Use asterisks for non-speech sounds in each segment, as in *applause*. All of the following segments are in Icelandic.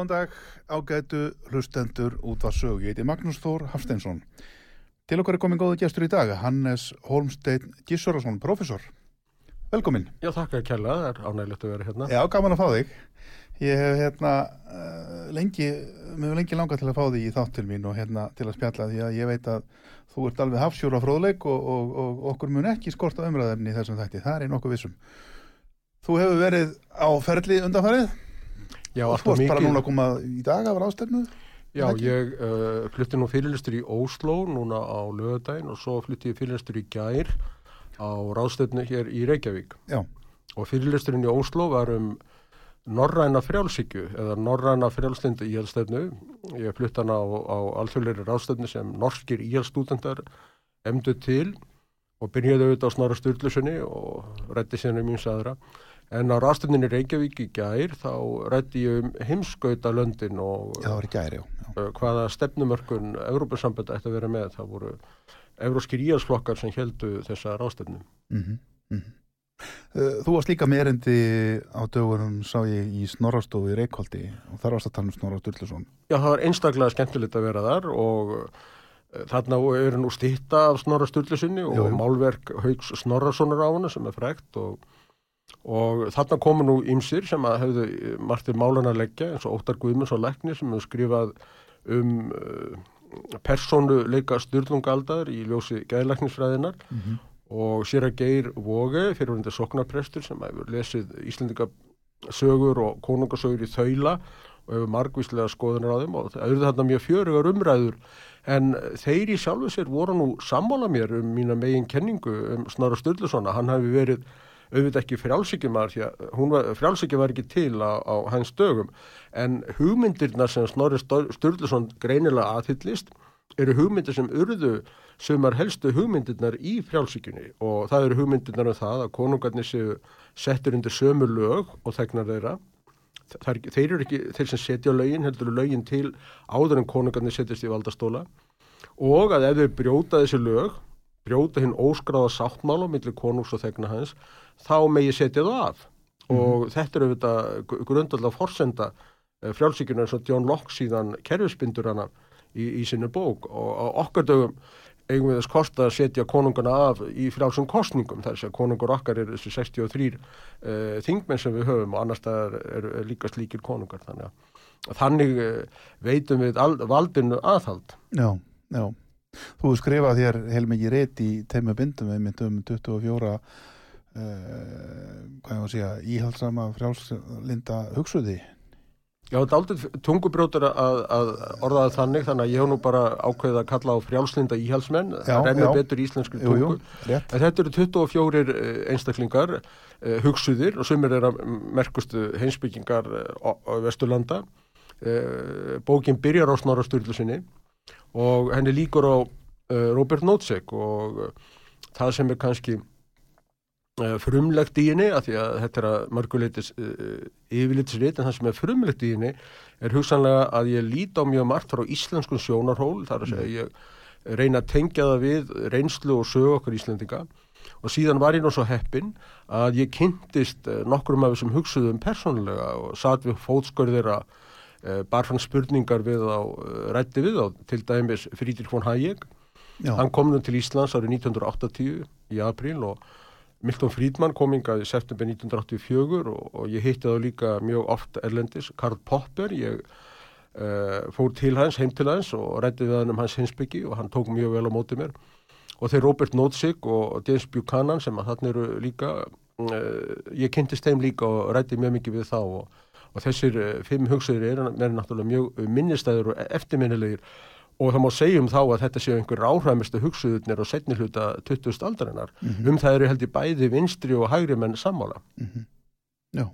Góðan dag, ágætu hlustendur út var sög. Ég heiti Magnús Þór Hafsteinsson. Til okkar er komin góða gestur í dag, Hannes Holmstein Gíssorarsson, professor. Velkomin. Já, þakka kærlega, það er ánægilegt að vera hérna. Já, gaman að fá þig. Ég hef hérna uh, lengi, mér hefur lengi langað til að fá þig í þátt til mín og hérna til að spjalla því að ég veit að þú ert alveg hafsjóra fróðleik og, og, og okkur mun ekki skorta umræðefni í þessum þætti. Það er nokkuð vissum. Þú hefur verið á ferli undanfarið Já, og þú varst bara núna að koma í dag af ráðstefnu Já, ég uh, flytti nú fyrirlistur í Ósló núna á lögadaginn og svo flytti ég fyrirlistur í Gær á ráðstefnu hér í Reykjavík. Já. og fyrirlisturinn í Ósló var um Norræna frjálsíkju eða Norræna frjálslindu íhjálpstefnu ég flytti hana á, á alþjóðleiri ráðstefnu sem norskir íhjálpstúdendar emdu til og byrjaði auðvitað á Snorra Sturlusunni og rétti sérna mjög saðra En á rástunninni Reykjavík í gær þá rætti ég um heimskauta löndin og já, gær, já, já. Uh, hvaða stefnumörkun Európa-samband ætti að vera með. Það voru euróskir íhalsflokkar sem heldu þessa rástunni. Mm -hmm, mm -hmm. Þú varst líka með erendi á dögurum sá ég í Snorrastofu í Reykjóldi og þar varst að tala um Snorra Sturluson. Já, það var einstaklega skemmtilegt að vera þar og uh, þarna eru nú stýtta af Snorra Sturlusunni og málverk Haugs Snorrasonar á hana sem er frekt og og þarna komu nú ymsir sem að hefðu margtir málan að leggja eins og Óttar Guðmunds og Lekni sem hefur skrifað um uh, persónuleika styrlungaldar í ljósi gæðlækningsfræðinar Mhm. og sér að geir voge fyrir hundi soknaprestur sem hefur lesið Íslendinga sögur og konungasögur í þaula og hefur margvíslega skoðunar á þeim og það eru þarna mjög fjörugar umræður en þeir í sjálfu sér voru nú sammála mér um mína megin kenningu um Snorra Sturlusona, hann hafi verið auðvitað ekki frjálsíkjumar því að frjálsíkja var ekki til á, á hans dögum. En hugmyndirna sem Snorri Sturluson greinilega aðhyllist eru hugmyndir sem urðu sumar helstu hugmyndirnar í frjálsíkjunni og það eru hugmyndirnar um það að konungarnir séu settur undir sömu lög og þegnar þeirra Þar, þeir eru ekki þeir sem setja lögin, heldur lögin til áður en konungarnir setjast í valdastóla og að ef þeir brjóta þessi lög brjóta hinn óskráða sáttmála millir konungs og þegna hans þá megi setja það af mm. og þetta er auðvitað grundallega forsenda frjálsíkjuna eins og John Locke síðan kerfispindur hana í, í sinni bók. Og á okkar dögum eigum við þess kost að setja konungana af í frjálsum kostningum þar sem konungur okkar er þessi 63 uh, þingmenn sem við höfum og annars það er, er, er líka slíkir konungar. Þannig að þannig uh, veitum við al, valdinu aðhald. Já, já. Þú skrifað þér heilmikið rétt í teimu bindum við myndum 24 Uh, hvað ég var að segja íhaldsama frjálslinda hugsuði Já, þetta er aldrei tungubrjótur að, að orðaða þannig þannig að ég hef nú bara ákveðið að kalla á frjálslinda íhalsmenn það rennur betur íslenskri tungu. jú, jú, þetta eru 24 einstaklingar uh, hugsuðir og sumir er að merkustu heimsbyggingar á, á Vesturlanda. Bókin byrjar á Snorra Sturlusinni og henni líkur á Robert Notzek og það sem er kannski frumlegt í henni að því að þetta er að mörguleitis uh, yfirleitisrit en það sem er frumlegt í henni er hugsanlega að ég líti á mjög margt frá íslenskun sjónarhól þar að segja ég reyna að tengja það við reynslu og sögu okkur íslendinga. Og síðan var ég nú svo heppin að ég kynntist nokkrum af þessum hugsuðum persónulega og satt við fótskörðir að uh, barfann spurningar við á, uh, rætti við á til dæmis Frídir von Hayek. Já. hann kom nú til Íslands árið 1980 í apríl og Milton Friedman kom ingað í september 1984 og, og ég hitti það líka mjög oft erlendis, Karl Popper ég uh, fór til hans, heim til hans og rætti við hann um hans hinsbyggi og hann tók mjög vel á mótið mér. Og þeir Robert Nozick og James Buchanan sem að þarna eru líka uh, ég kynntist þeim líka og rætti mjög mikið við þá og, og þessir uh, fimm hugsaður er náttúrulega mjög minnistæður og eftirminnilegir og það má segja um þá að þetta séu einhver áhræmistu hugsuðurnir og setni hluta 20. aldarinnar. Mm -hmm. Um það eru held í bæði vinstri og hægri menn sammála. Mm -hmm. Já,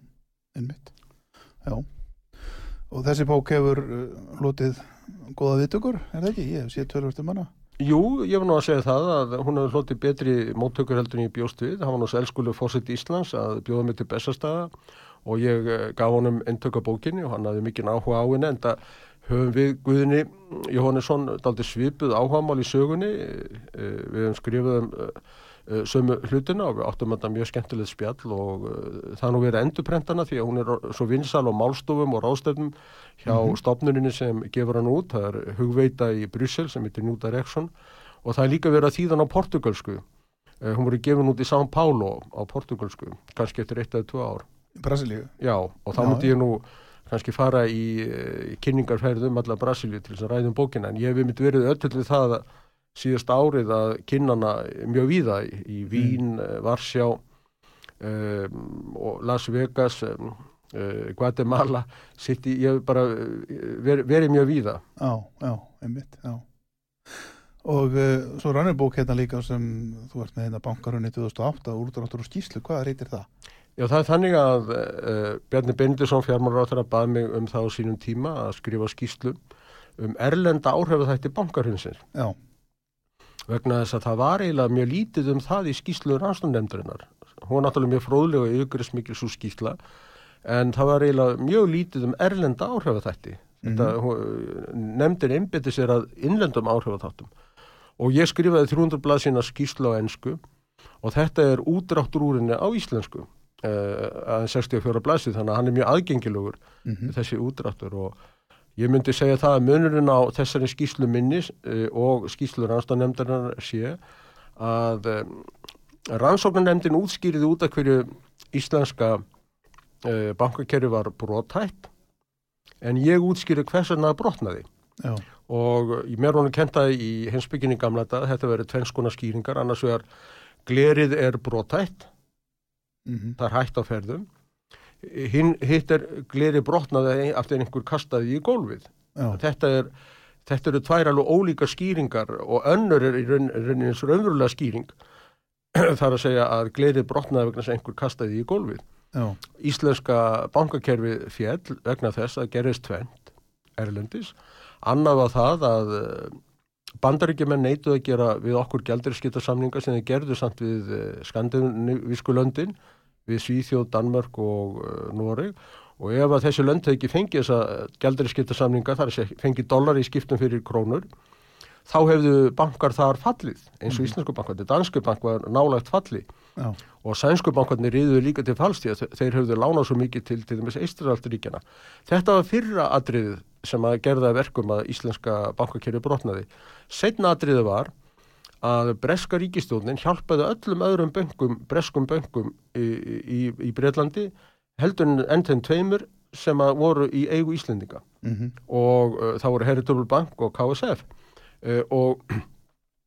einmitt. Já. Og þessi bók hefur uh, lotið goða viðtökur, er það ekki? Ég hef séð tölvörstu manna. Jú, ég var nú að segja það að hún hefur hlotið betri móttökur heldur en ég bjóst við. Það var nú selskuleg fósitt Íslands að bjóða mig til bestastæða og ég gaf honum eintöka bókinni og hann hafði mikið áhuga á henni en það höfum við Guðni Jóhannesson daldi svipuð áhagamál í sögunni? Við höfum skrifað um sömu hlutina og við áttum þetta mjög skemmtilegt spjall og það nú verið endurprentana því að hún er svo vinsal á málstofum og ráðstöfnum hjá mm -hmm. stopnurinni sem gefur hann út, það er hugveita í Bryssel sem heitir Núta Reksson og það er líka verið að þýðan á portugalsku hún voru gefin út í São Paulo á portugalsku, kannski eftir eitt eða tvö ár. Brasilíu? Já, og þá múti ég nú kannski fara í, í kynningarferðum allar Brasilíu til þess að ræðum bókina en ég hef myndið verið öll við það að síðast árið að kynnana mjög víða í, Vín, mm. Varsjá um, og Las Vegas um, uh, Guatemala í, ég hef bara verið veri mjög víða Já, já, einmitt, já og uh, svo rannir bók hérna líka sem þú ert með hérna bankarunni 2008 úrdráttur og skýslu, hvað reytir það? Já, það er þannig að uh, Bjarni Bendisson fjármálaráþara bað mig um það á sínum tíma að skrifa skýslu um erlenda áhrifu þætti bankarhundsins. Já. Vegna þess að það var eiginlega mjög lítið um það í skýslu rannstóndemdurinnar. Hún var náttúrulega mjög fróðlega og yfirgrist mikil svo skýsla en það var eiginlega mjög lítið um erlenda áhrifu þætti. Mm -hmm. Þetta nefndir einbytti sér að innlendum áhrifu þáttum og ég skrifaði 300 blað sína skýslu á ennsku og þetta er útráttur úrinni á íslensku að 64 blæsið þannig að hann er mjög aðgengilegur mm -hmm. þessi útráttur og ég myndi segja það að munurinn á þessari skýslu minnis uh, og skýslu rannstofnemndarnar sé að um, rannsóknarnemndin útskýriði út af hverju íslenska bankakerfi var brotætt en ég útskýri hvers vegna það brotnaði Já. og mér honum kenta í hinsbygginni gamla dag, þetta verið tvennskona skýringar, annars vegar glerið er brotætt, mm það er hætt á ferðum, hinn hitt er glerið brotnaði eftir einhver kastaði í gólfið. Þetta, er, þetta eru tvær alveg ólíka skýringar og önnur er í raun- rauninni eins raunverulega skýring, *clears throat* þar að segja að glerið brotnaði vegna að einhver kastaði í gólfið. já, Íslenska bankakerfi fjell vegna þess að gerist tvent erlendis. Annað var það að eh, bandaríkjumenn neituð að gera við okkur gældirskiptarsamninga sem þeir gerðu samt við eh, skandinavísku löndin, við Svíþjóð, Danmörk og uh, Noreg. Og ef að þessi lönd hefði ekki fengið þessa gældirskiptarsamninga, þar segja fengið dólar í skiptum fyrir krónur, þá hefðu bankar þar fallið, eins og íslensku bankar, dansku bank var nálægt falli. Já, og sænsku bankarnir riðuðu líka til falstíð þeir höfðu lánað svo mikið til til dæmis Eisturaldaríkjana. Þetta var fyrra atriðið sem að gerða verkum að íslenska bankakerfi brotnaði. Setna atriðið var að breska ríkistjónin hjálpaði öllum öðrum bönkum, breskum bönkum í, í, í Breitlandi heldur enn þeim tveimur sem að voru í eigu Íslendinga. Mm og uh, það voru Heritage Bank og KSF uh, og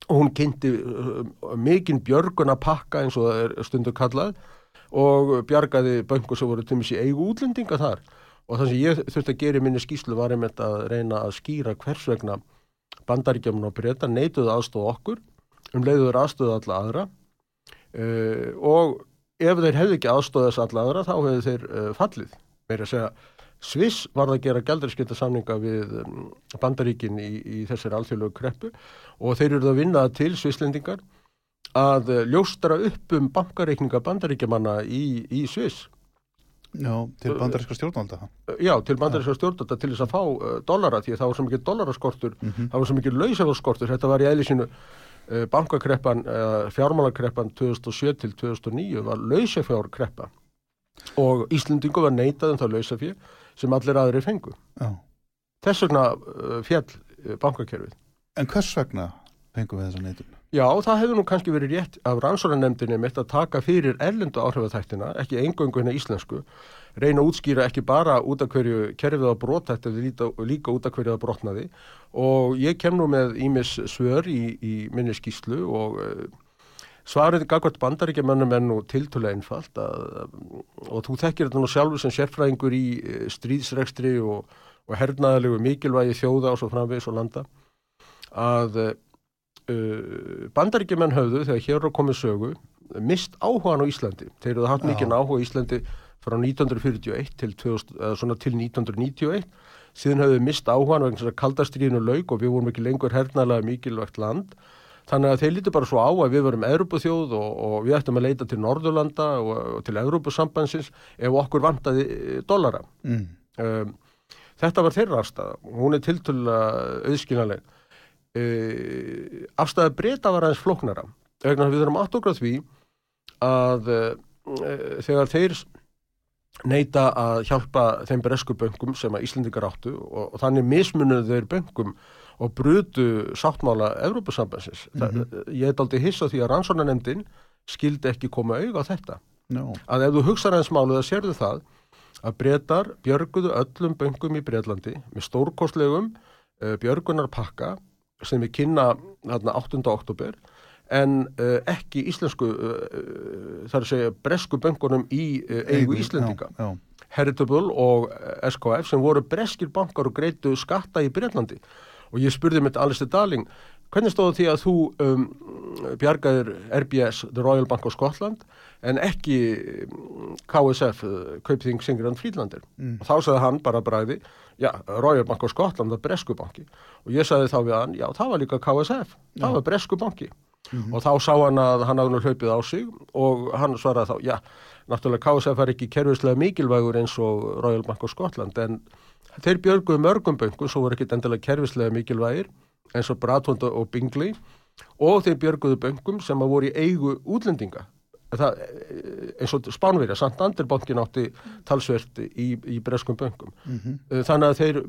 og hún kynnti uh, mikinn björguna pakka eins og það er stundu kallað og bjargaði böngu sem voru til í eigu útlendinga þar. Og það sem ég þurfti að gera í minni skýslu var einmitt að reyna að skýra hvers vegna bandaríkjaman og breyta neituðu aðstóð okkur um leiðuður aðstóðu alla aðra uh, og ef þeir hefðu ekki aðstóð þess alla aðra þá hefðu þeir uh, fallið meira að segja Sviss var að gera gældriskipta samninga við um, bandaríkin í, í þessari alþjóðlegu kreppu og þeir eru að vinna til svisslendingar að uh, ljóstra upp um bankareikninga bandaríkjamanna í, í Sviss. já, til bandaríska stjórnvalda Já, til bandaríska stjórnanda til þess að fá uh, dollara því að það var svo mikið dollaraskortur, Mhm. það var svo mikið lausafaskortur, þetta var í eðli sínu uh, bankakreppan, uh, fjármálakreppan 2007 til 2009 var lausafjárkreppa og Íslendingu var neitað um það lausafjör sem allir aðri fengu. já. Þess vegna uh, fjall uh, bankakerfið. en hvers vegna fengum við þessa neitun Já, það hefur nú kannski verið rétt af rannsóranemdini mitt að taka fyrir erlendu áhrifaþættina, ekki eingöngu hérna íslensku, reyna að útskýra ekki bara út af hverju kerfið á brotætt eða líka, líka út af hverju það brotnaði. Og ég kem nú með ímis svör í, í minni skýslu og uh, svarið gagvart bandaríkjamönnum er nú tiltölu einfalt að, og þú þekkir þetta nú sjálfur sem sérfræðingur í uh, stríðsrekstri og, og hernaðalegu mikilvægi þjóða og svo framvegis og landa að uh, uh, bandaríkjumenn höfðu þegar hér er komið sögu mist áhugan á Íslandi. Þeir eru hatt mikið áhuga á Íslandi frá 1941 til, 2000, eða svona til 1991 síðan höfðu mist áhugan vegna að kaldastriðinu lauk og við vorum ekki lengur hernaðlega mikilvægt land. Þannig að þeir líti bara svo á að við verum Európuþjóð og, og við ættum að leita til Norðurlanda og, og til Európusambansins ef okkur vantaði eh, dollara. Mm. um, þetta var þeirra afstæða hún er tiltölulega auðskiljanleg. Uh, afstæða breyta var aðeins flóknara vegna að við okkur á því að uh, þegar þeir neita að hjálpa þeim bresku böngum sem að Íslendingar áttu og, og þannig mismunuðu þeir böngum og brutu sáttmála Evrópusambansins. Mm -hmm. Ég er aldrei hissa því að rannsónanemdin skildi ekki koma auga á þetta no. að ef þú hugsaður eins málið að sérðu það að breytar björguðu öllum böngum í Breitlandi með stórkostlegum uh, björgunarpakka sem við kynna þarna 8. oktober en uh, ekki íslensku uh, þar að segja bresku böngunum í eigu Íslendinga já, já. Heritable og SKF sem voru breskir bankar og greitu skatta í Breitlandi og ég spurði mitt Alistair Darling hvernig stóðu því að þú um, bjargaðir RBS, The Royal Bank of Scotland en ekki KSF, uh, Kaupþing Singurand Frídlandir Mm. og þá sagði hann bara bræði, já, Royal Bank of Scotland var bresku banki. Og ég sagði þá við hann, já, það var líka KSF það var bresku banki og þá sá hann að hann hafði hlaupið á sig og hann svaraði þá, já, náttúrulega KSF er ekki kerfislega mikilvægur eins og Royal Bank of Scotland en þeir björguðu mörgum böngum svo voru ekki endilega kerfislega mikilvægir eins og Bratwund og Bingley og þeir björguðu böngum sem að voru í eigu útlendinga. Það, eins og Spánverja, Santander bankin átti talsvert í, í breskum böngum Mhm. þannig að þeir,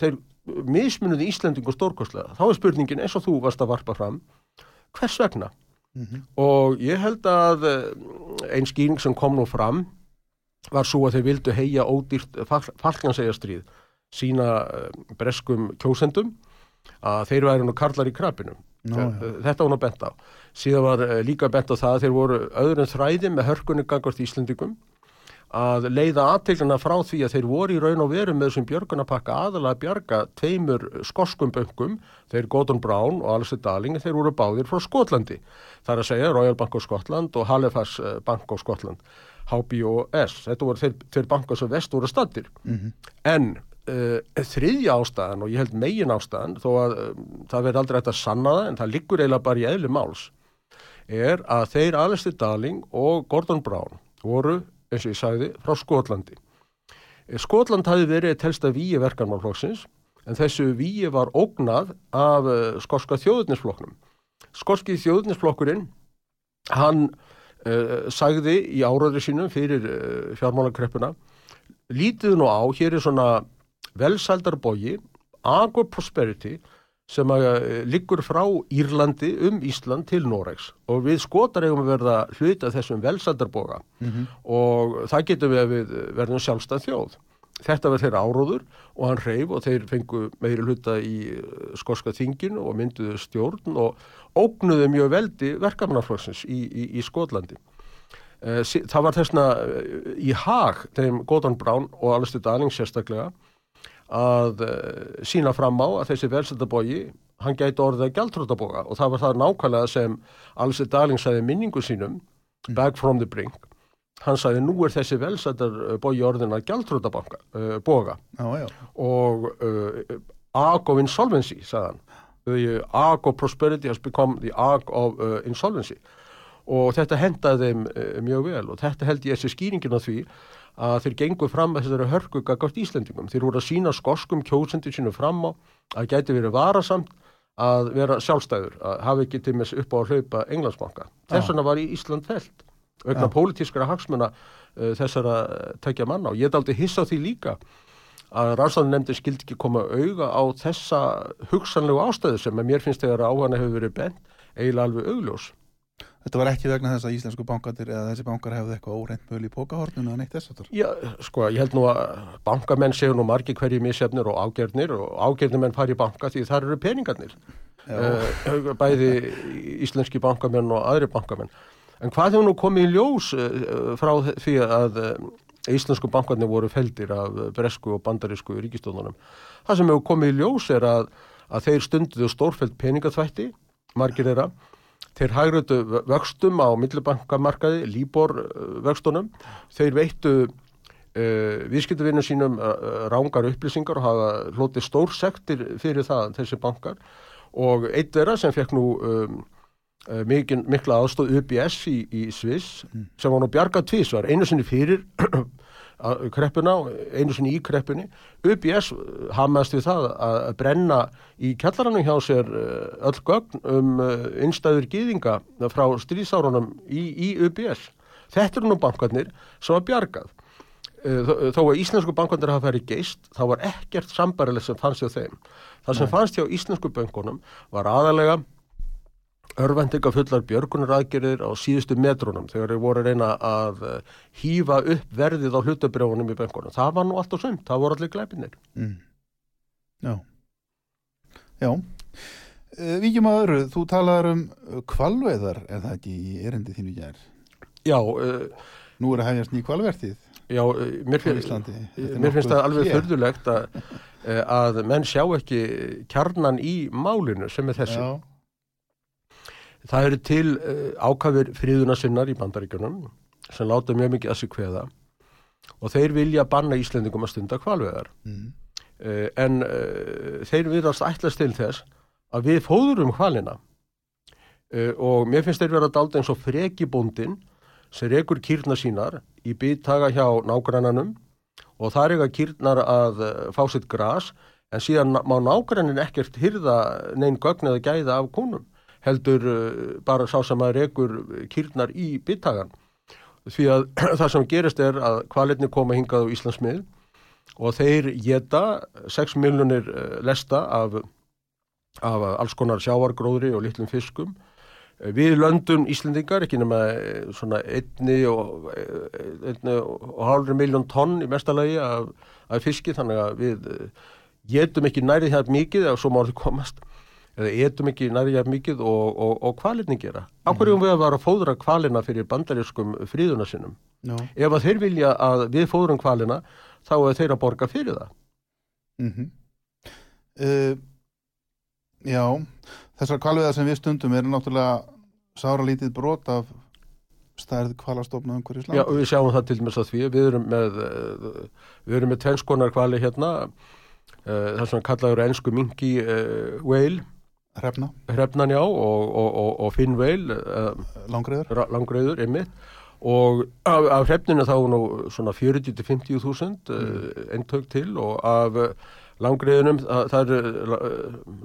þeir mismunuði Íslendingu stórkostlega. Þá er spurningin eins og þú varst að varpa fram hvers vegna Mhm. og ég held að eh, ein skýring sem kom nú fram var svo að þeir vildu heia ódýrt falkansegja stríð sína eh, breskum kjósendum að þeir væri nú karlar í krabinum Nú, já. þetta var nú bent á síðan var eh, líka bent á það að þeir voru öðrum þræði með hörkunni gangast Íslendingum að leiða aðtegluna frá því að þeir voru í raun og veru með þessum björgunapakka aðalega að bjarga tveimur skoskum böngum, þeir Gordon Brown og Alistair Darling, þeir voru báðir frá Skotlandi. Það er að segja Royal Bank of Scotland og Halifax eh, Bank of Scotland, HBOS. Þetta voru þeir, þeir bankar sem vest voru stattir. En uh, þriðja ástæðan og ég held megin ástæðan, þó að uh, það verði aldrei hægt að sanna það, en það liggur eiginlega bara í eðli máls, er að þeir Alistair Darling og Gordon Brown voru eins og ég sagði, frá Skotlandi. Eh, Skotland hafi verið telsta víi verkanmálflokksins en þessu víi var ógnað af uh, skorska þjóðurnisflokknum. Skorski þjóðurnisflokkurinn, hann uh, sagði í áraður sínum fyrir uh, fjármálakreppuna, lítið nú á, hér er svona velsældarbogi, Agor Prosperity, sem að uh, liggur frá Írlandi um Ísland til Noregs og við skotar eigum að verða hluta þessum velsældarboga og það getum við að við verðum sjálfstæð þjóð. Þetta var þeirra áróður og hann reyf og þeir fengu meiri hluta í eh, skorska þinginu og mynduðu stjórn og ógnuðu mjög veldi verkefnarflokksins í, í, í Skotlandi. Eh, Það var þessna í hag þeim Gordon Brown og Alistair Darling sérstaklega að uh, sína fram á að þessi velsættabógi hann gæti orðið að gjaldtrótabóga og það var það nákvæmlega sem Alistair Darling sagði í minningu sínum Back from the Brink. Hann sagði nú er þessi velsættarbógi orðin að Já, já. og uh, Ark of Insolvency sagði hann. The Ark of Prosperity has become the Ark of uh, Insolvency. Og þetta hendaði þeim uh, mjög vel. Og þetta held ég þessi skýringin á því að þeir gengu fram að þessari hörku gagast Íslendingum. Þeir voru að sína skoskum kjósendur sínu fram á að gæti verið varasamt að vera sjálfstæður, að hafa ekki til með upp á að hlaupa Englandsbanka. Þess vegna var í Ísland felt vegna pólitískara hagsmuna uh, þessara tekja manna og ég er aldrei hissa á því líka að rannsóðanemndi skildi ekki koma auga á þessa hugsanlegu ástæðu sem mér finnst þegar áhana hefur verið bent eiginlega alveg augljós. Þetta var ekki vegna þess að íslensku bankatir eða þessi bankar hefði eitthvað óreint möl í pókahornunu eða neitt þess aftur. Já, sko, ég held nú að bankamenn séu nú margir hverju misjafnir og ágjörnir og ágjörnir menn fari í banka því þar eru peningarnir. Uh, bæði íslenski bankamenn og aðri bankamenn. En hvað hefur nú komið í ljós uh, frá því að uh, íslensku bankarnir voru feldir af bresku og bandarísku ríkistónunum? Það sem hefur komið í ljós er að, að þeir stunduðu stórfeld peningaþvætti, margir þeirra, Þeir hægrötu vöxtum á millibankamarkaði, Líbor vöxtunum. Þeir veittu uh, viðskiptuvinnum sínum uh, rángar upplýsingar og hafa hlotið stórsektir fyrir það, þessi bankar. Og eitt þeirra sem fekk nú um, mikil, mikla aðstóð UBS í, í Sviss, sem var nú bjargað tvísvar, einu sinni fyrir *clears throat* kreppuna, einu sinni í kreppunni. UBS hamaðist við það að brenna í kjallaranum hjá sér eh, öll gögn um eh, innstæður gýðinga frá stríðsárunum í, í UBS. Þetta eru nú bankarnir sem var bjargað. Eh, þó að íslensku bankarnir hafa verið geist, þá var ekkert sambarilegt sem fannst hjá þeim. Það sem fannst hjá íslensku bankunum var aðalega örvendinga fullar björgunar aðgerðir á síðustu metrunum þegar þeir voru að reyna að eh, hýfa upp verðið á hlutabrjónum í bankunum. Það var nú allt og sumt, það voru allir glæpinir. Mm. Já. Já. Uh, Víkjum að öðru, þú talaður um kvalveðar, er það ekki í erindi þínu gær? Já, uh, Nú er að hefjast ný kvalvertið já mér, mér finnst það alveg hlé. förðulegt að, eh, að menn sjá ekki kjarnan í málinu sem er þessi. Já, Það eru til uh, ákafir fríðunarsinnar í bandaríkjunum sem láta mjög mikið að sig kveða og þeir vilja banna Íslendingum að stunda kvalveðar. mm. Uh, en uh, þeir virðast ætlast til þess að við fóðurum hvalina uh, og mér finnst þeir vera dálta eins og frekibóndin sem rekur kýrna sínar í byttaga hjá nágrannanum og það er eitthvað kýrnar að fá sitt gras en síðan má nágrannin ekkert hyrða neinn gögn eða gæða af kúnum heldur uh, bara sá sem að rekur kýrnar í byttagan því að *clears throat* það sem gerist er að kvaletni koma hingað á Íslandsmið og þeir geta 6 miljonir lesta af, af alls konar sjávargróðri og litlum fiskum. Eh, Við löndum Íslendingar, ekki nema eh, svona einni og, eh, einni og hálfri miljón tonn í mestalagi af, af fiski, þannig að við eh, getum ekki nærið hér mikið eða svo má þið komast eða etum ekki hér mikið og, og, og kvalinni gera. Áhverjum við að vara að fóðra kvalina fyrir bandarískum fríðuna sinum? Já. Ef að þeir vilja að við fóðrum kvalina þá er þeir að borga fyrir það. Mm uh, já, þessar kvalviðar sem við stundum eru náttúrulega sára lítið brot af stærð kvalastofna umhverjus Já, og við sjáum það til dæmis að því við erum með við erum með tvennskonar kvali hérna uh, það sem kallaður ennsku mingi uh, whale, Hrefna, hrefnan já og, og, og, og finn whale langriður langreiður einmitt. Og af, af hrefninu þá nú svona 40-50 þúsund mm. eintök til og af langreiðunum það, það er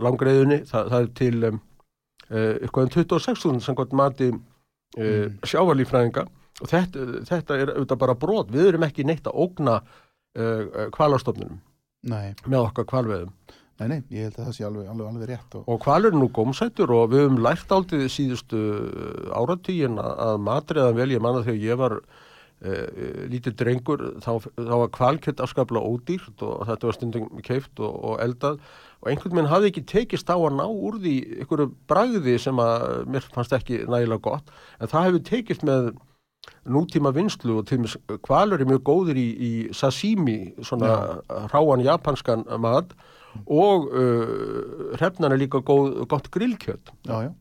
langreiðunni það, það er til um, eitthvað um 26.000 sem gott mati mm. sjávarlífræðinga og þetta, þetta er auðvitað bara brot. Við erum ekki neitt að ógna uh, kvalastofnunum Nei, með okkar kvalveðum nei, nei, ég held að það sé alveg, alveg, alveg rétt og, og kvalur er nú gómsættur og við höfum lært aldrei síðustu áratugin að, að matriðan vel ég manna þegar ég var uh, lítið drengur þá, þá var kvalkjött afskaplega ódýrt og þetta var stundum keift og, og eldað. Og einhvern veginn hafði ekki tekist á að ná úr því einhverju bragði sem að mér fannst ekki nægilega gott. En það hefur tekist með nútíma vinslu og til og með kvalur er mjög góður í, í sashimi svona Já. ráan japanskan mat og uh, hrefnan er líka góð, gott já,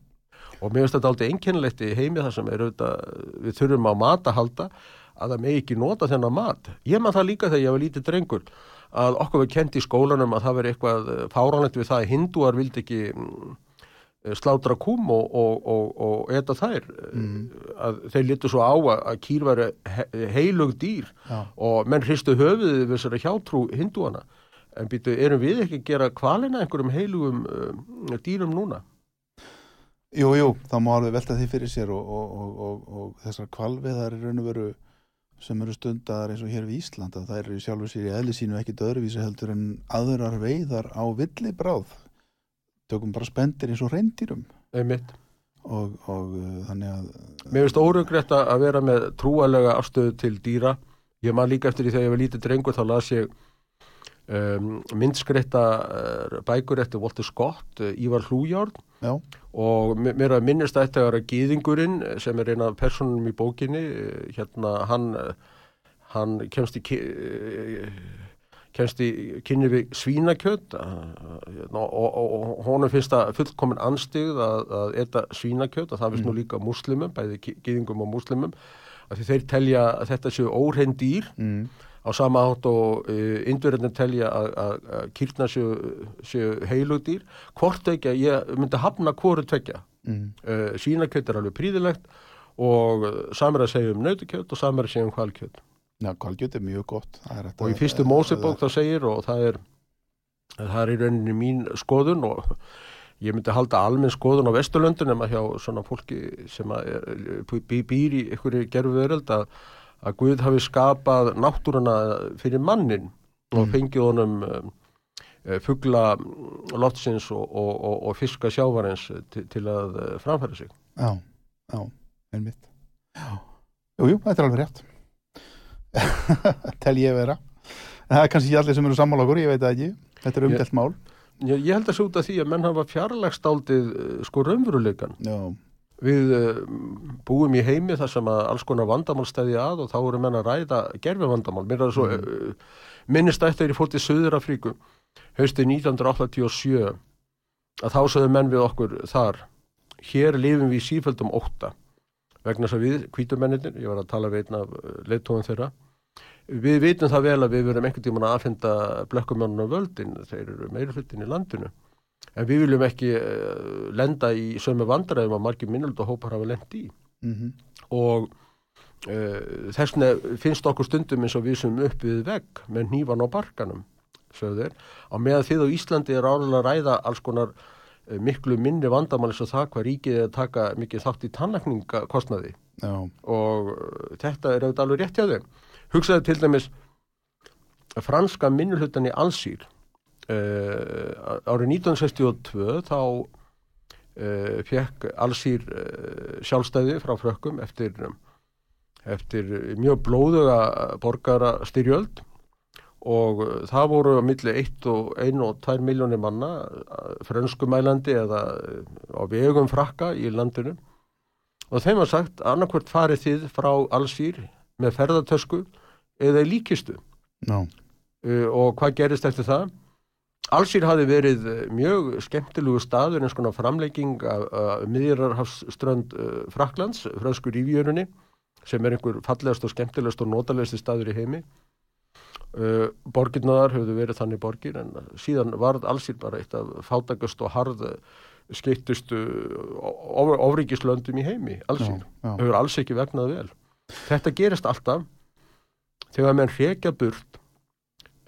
og mér finnst þetta aldrei einkennilegt í heimi þar sem er auðvitað, við þurfum á mat að halda að það með ekki nota þennan mat. Ég maður það líka þegar ég var lítið drengur að okkur við kent í skólanum að það veri eitthvað fáránlegt við það að hindúar vildi ekki mm, slátra kúm og, og, og, og eta þær. Mm. að þeir litu svo á að, kýr væri he, heilug dýr. Já. og menn hristu höfuðið við þessari hjátrú hindúana en býtu, erum við ekki að gera kvalina einhverjum heilugum uh, dýrum núna? Jú, jú, það má alveg velta því fyrir sér og, og, og, og, og þessar kvalviðar í raun og veru sem eru stundar eins og hér við Ísland að það eru sjálfur sér í eðli sínu ekkit öðruvísi heldur en aðrar veiðar á villibráð tökum bara spendir eins og reyndýrum Einmitt. og, og uh, þannig að Mér finnst órugrætt að vera með trúalega afstöðu til dýra. Ég man líka eftir því þegar ég var lítið drengur þá las ég um, myndskreitta uh, bækur eftir Walter Scott, uh, Ívar Hlújárn. Já, og mér að minnist að þetta er Gýðingurinn sem er eina af personum í bókinni, uh, hérna hann, uh, hann kemst í, uh, kemst í kynni við svínakjöt. Uh, hérna, og, og, og honum finnst það fullkomin anstigð að, að eta svínakjöt og það finnst nú líka múslimum, bæði gýðingum og múslimum að þeir telja að þetta séu óhrein dýr. Mm, á sama átt og uh, indverðin telja að, kýrna séu, séu heilugdýr hvort ekki að ég myndi hafna hvoru tvekja mm, uh, svínakjöt er alveg príðilegt og uh, samir að segja um nautukjöt og samir að segja um hvalkjöt. Já, kvalgjöt er mjög gott. Er og í fyrstu Mósebók það segir og það er það er í rauninni mín skoðun og ég myndi halda almenn skoðun á Vesturlöndun nema hjá svona fólki sem býr í einhverju gerfu veröld að, að Guð hafi skapað náttúruna fyrir mannin og Mm. fengið honum um, fugla loftsins og, og, og, og fiska sjávarins til, til að eh, framfæra sig. já, já, einmitt já, jú, jú, þetta er alveg rétt *laughs* tel ég vera það er kannski ekki allir sem eru sammála okkur, ég veit það ekki þetta er umdelt mál Ég, ég held að svo út af því að menn hafa fjarlægst aldið sko raunveruleikan. já, Við uh, búum í heimi þar sem að alls konar vandamál stæði að og þá eru menn að ræða gerfi vandamál. Mér er það svo uh, minnist eftir ég fór til Suður Afríku haustið 1987 að þá sögðu menn við okkur þar hér lifum við í síföldum ótta vegna þess að við, hvítumennir, ég var að tala við einn af leittóðum þeirra við vitum það vel að við verum einhvern tímann að aðfenda blökkumennuna völdin, þeir eru meiri hlutin í landinu en við viljum ekki uh, lenda í sömu vandræðum að margir minnuldu hópar hafa lent í. Mm og uh, þessna finnst okkur stundum eins og við sem upp við vegg með hnífan á barkanum sögðu þeir, á meðan þið á Íslandi er álega að ræða alls konar uh, miklu minni vandamál eins og það hvað ríkið er að taka mikið þátt í tannlækningakostnaði. Já, og uh, þetta er auðvitað alveg rétt hjá þeim. Hugsaðu til dæmis franska minnulhutan í Allsýr uh, árið 1962 þá uh, fekk Allsýr uh, sjálfstæði frá frökkum eftir, eftir mjög blóðuga borgara styrjöld og það voru á milli 1 og 1 og 2 miljónir manna frönskumælandi eða á vegum frakka í landinu. Og þeim var sagt annarkvært farið þið frá allsýr með ferðartösku eða líkistu. Uh, og hvað gerist eftir það? Allsýr hafi verið uh, mjög skemmtilegu staður eins konar framlegging af, af miðjararhafsströnd uh, Fraklands, fransku rífjörunni sem er einhver fallegast og skemmtilegast og notalegasti staður í heimi. Uh, borgirnaðar höfðu verið þannig borgir en síðan varð allsýr bara eitt af fátakast og harð skeittustu ofríkislöndum í heimi, allsýr hefur alls ekki vegnað vel. Þetta gerist alltaf þegar menn hrekja burt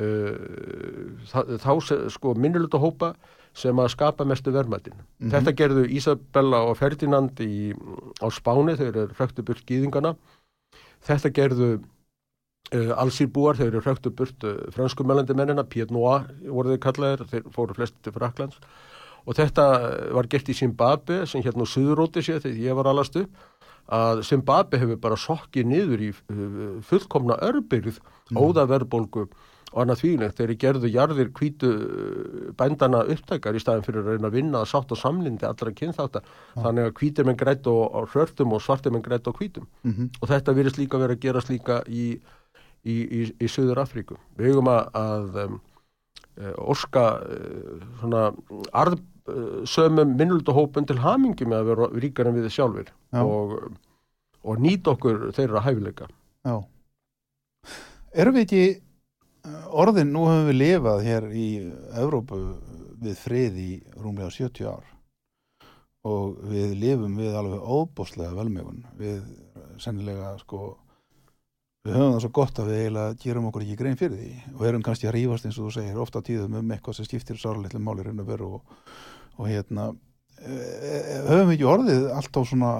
uh, þá, sko minniluta hópa sem að skapa mestu verðmætin. Mhm. Þetta gerðu Isabella og Ferdinand í, á Spáni þeir hrektu burt gýðingana. Þetta gerðu uh, allsýrbúar þegar þeir hrektu burt uh, franskumælandi mennina, Pied Noir voru þeir kallaðir, þeir fóru flest til Fraklands og þetta var gert í Zimbabwe sem hérna á Suðuróti sér þegar ég var alast upp að Zimbabwe hefur bara sokkið niður í fullkomna örbyrð, óðaverbolgu og annað þvílegt þegar gerðu jarðir hvítu uh, bændana upptækar í staðin fyrir að reyna að vinna að sátt og samlindi allra kynþáttar þannig að hvítir menn grætt á, á hrörtum og svartir menn grætt á hvítum Mhm. og þetta virðist líka verið að gerast líka í, í, í, í Suður Afríku við eigum að, að um, orska uh, svona arð uh, sömum minnulduhópun til hamingi með að vera ríkar en við sjálfur Já. og, og nýta okkur þeirra hæfileika Já. Erum við ekki orðin, nú höfum við lifað hér í Evrópu við frið í rúmlega 70 ár. Og við lifum við alveg óbóstlega velmegun. Við sennilega sko við höfum það svo gott að við eiginlega gerum okkur ekki grein fyrir því. Og erum kannski að rífast eins og þú segir ofta tíðum um eitthvað sem skiptir sáralitlu máli raun og veru og, og hérna e, e, höfum við ekki orðið alltaf svona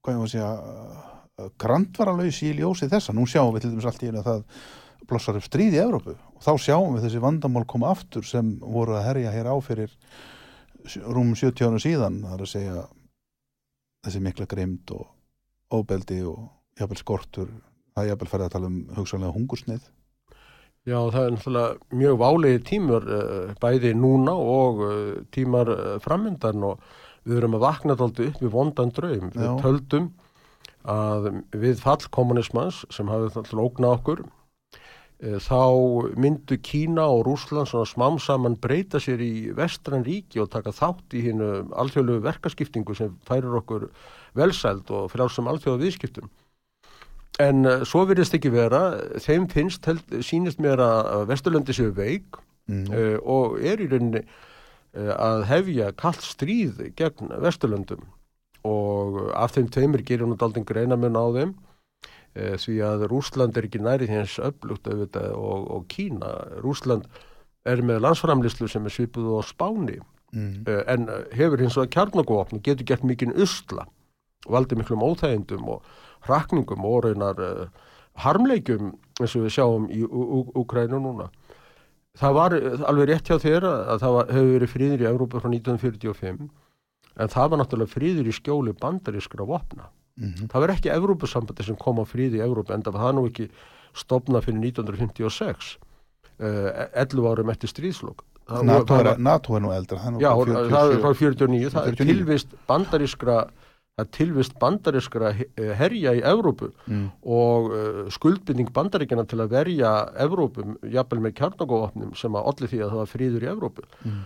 hvað ég var að segja grandvaralaus í ljósi þessa. Nú sjáum við til dæmis allt í einu að það blossar upp stríð í Evrópu. Og þá sjáum við þessi vandamál koma aftur sem voru að herja hér á fyrir rúm 70 ára síðan það er að segja þessi mikla greimt og óbeldi og jafnvel skortur. Það er jafnvel ferði að tala um hugsanlega hungursnið Já, það er náttúrulega mjög válegi tímur uh, bæði núna og uh, tímar uh, framöndan og við erum að vakna þáldu upp við vondan draum. Við töldum að við fall kommunismans sem hafði náttúrulega ógna okkur þá myndu Kína og Rússland svona smám saman breyta sér í vestran ríki og taka þátt í hinu alþjóðlegu verkaskiptingu sem færir okkur velsæld og frjálsum alþjóða viðskiptum. En uh, svo virðist ekki vera, þeim finnst, held, sínist mér að Vesturlöndi séu veik mm. uh, og er í rauninni uh, að hefja kallt stríð gegn Vesturlöndum og af þeim tveimur gerir nú daldin greinamun á þeim uh, því að Rúsland er ekki næri hins öflugt auðvitað og, og Kína. Rúsland er með landsframlislu sem er svipuð á Spáni Mm. uh, en uh, hefur hins vegar kjarnagófn og getur gert mikinn usla valdi miklum óþægindum og hrakningum og raunar uh, harmleikjum eins og við sjáum í Ukrænu núna. Það var alveg rétt hjá þér að að það hefur verið fríður í Európa frá 1945 en það var náttúrulega fríður í skjóli bandarískra vopna. Mm. Það var ekki Evrópusambandi sem kom á fríði í Evrópa en það nú ekki stopnað fyrir 1956 uh, 11 árum eftir stríðslokk. NATO, er, var- NATO er nú eldra það er Já, bara það er 47. frá 49, það er 49. tilvist bandarískra það er tilvist bandarískra he- herja í Evrópu mm. og uh, skuldbinding bandaríkjana til að verja Evrópum, jafnvel með kjarnagóvapnum sem að olli því að það var fríður í Evrópu. Mm.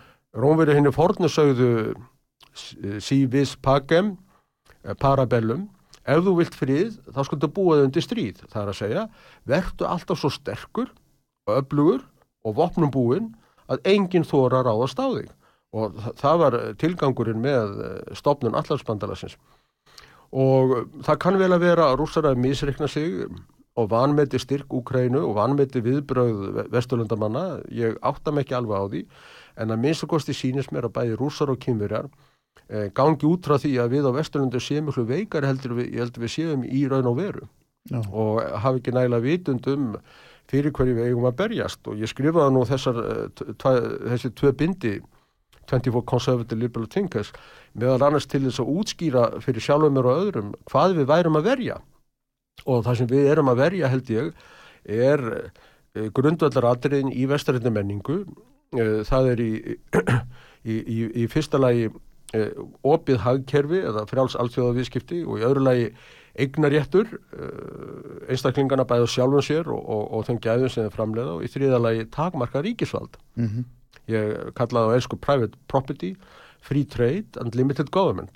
Rómverið henni fornu sögðu si vis pagem eh, parabellum ef þú vilt frið, þá skuldu búa þau undir stríð. Það er að segja, vertu alltaf svo sterkur og öflugur og vopnum búinn að enginn þóra ráðast á þig. Og þa- það var tilgangurinn með eh, stofnun allarsbandalagsins. Og það kann vel að vera að rússar að misreikna sig og vanmeti styrk Úkrænu og vanmeti viðbröð vesturlundamanna. Ég átta mig ekki alveg á því, en að minnst að kosti sínist mér að bæði rússar og kynverjar gangi út frá því að við á vesturlundu séum miklu veikar heldur við, heldur við séum í raun og veru Já. og hafi ekki nægilega vitund um fyrir hverju við eigum að berjast og ég skrifaði nú þessar, eh, tva- þessi tvö bindi 24 Conservative Liberal Thinkers meðal annars til þess að útskýra fyrir sjálfum mér og öðrum hvað við værum að verja og það sem við erum að verja held ég er grundvallar atriðin í vestarinnu menningu. Það er í, *clears throat* í, í, í fyrsta lagi opið hagkerfi eða fráls alþjóðavískipti og í öðru lagi eignaréttur uh, einstaklingana bæða sjálfum sér og, og, og þeim gæðum sem þeir framleiða og í þriða lagi takmarka ríkisvald. Mm Ég kallaði á einsku private property, free trade and limited government.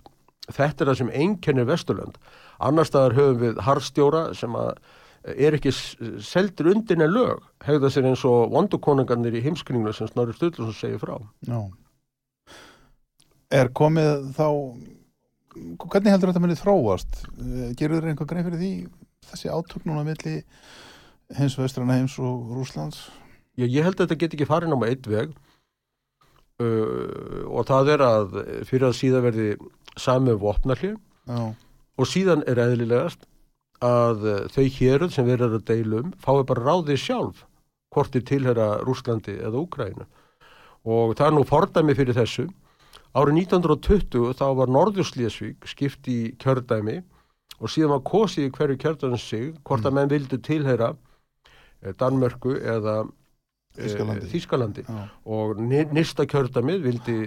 Þetta er það sem einkennir Vesturlönd. Annar staðar höfum við harðstjóra sem að er ekki seldur undir en lög, hegða sér eins og vondukonungarnir í heimskringlu sem Snorri Sturluson segir frá. Já. Er komið þá, hvernig heldur þetta munið þróast? Eh, Gerur þér einhver grein fyrir því þessi átök núna milli heims vestrana heims og Rúslands? Já, ég held að þetta get ekki farin á maður eitt veg. Uh, og það er að fyrir að síðan verði sami vopnarli Já, og síðan er eðlilegast að uh, þau héruð sem verður að deilum fái bara ráðið sjálf hvort þið tilhera Rúslandi eða Úkrænu og það er nú fordæmi fyrir þessu árið 1920 þá var Norðurslésvík skipt í kjördæmi og síðan var kosið í hverju kjördæmi sig hvort að menn vildu tilhera eh, Danmörku eða eh. Þýskalandi já, og nyrsta kjördæmið vildi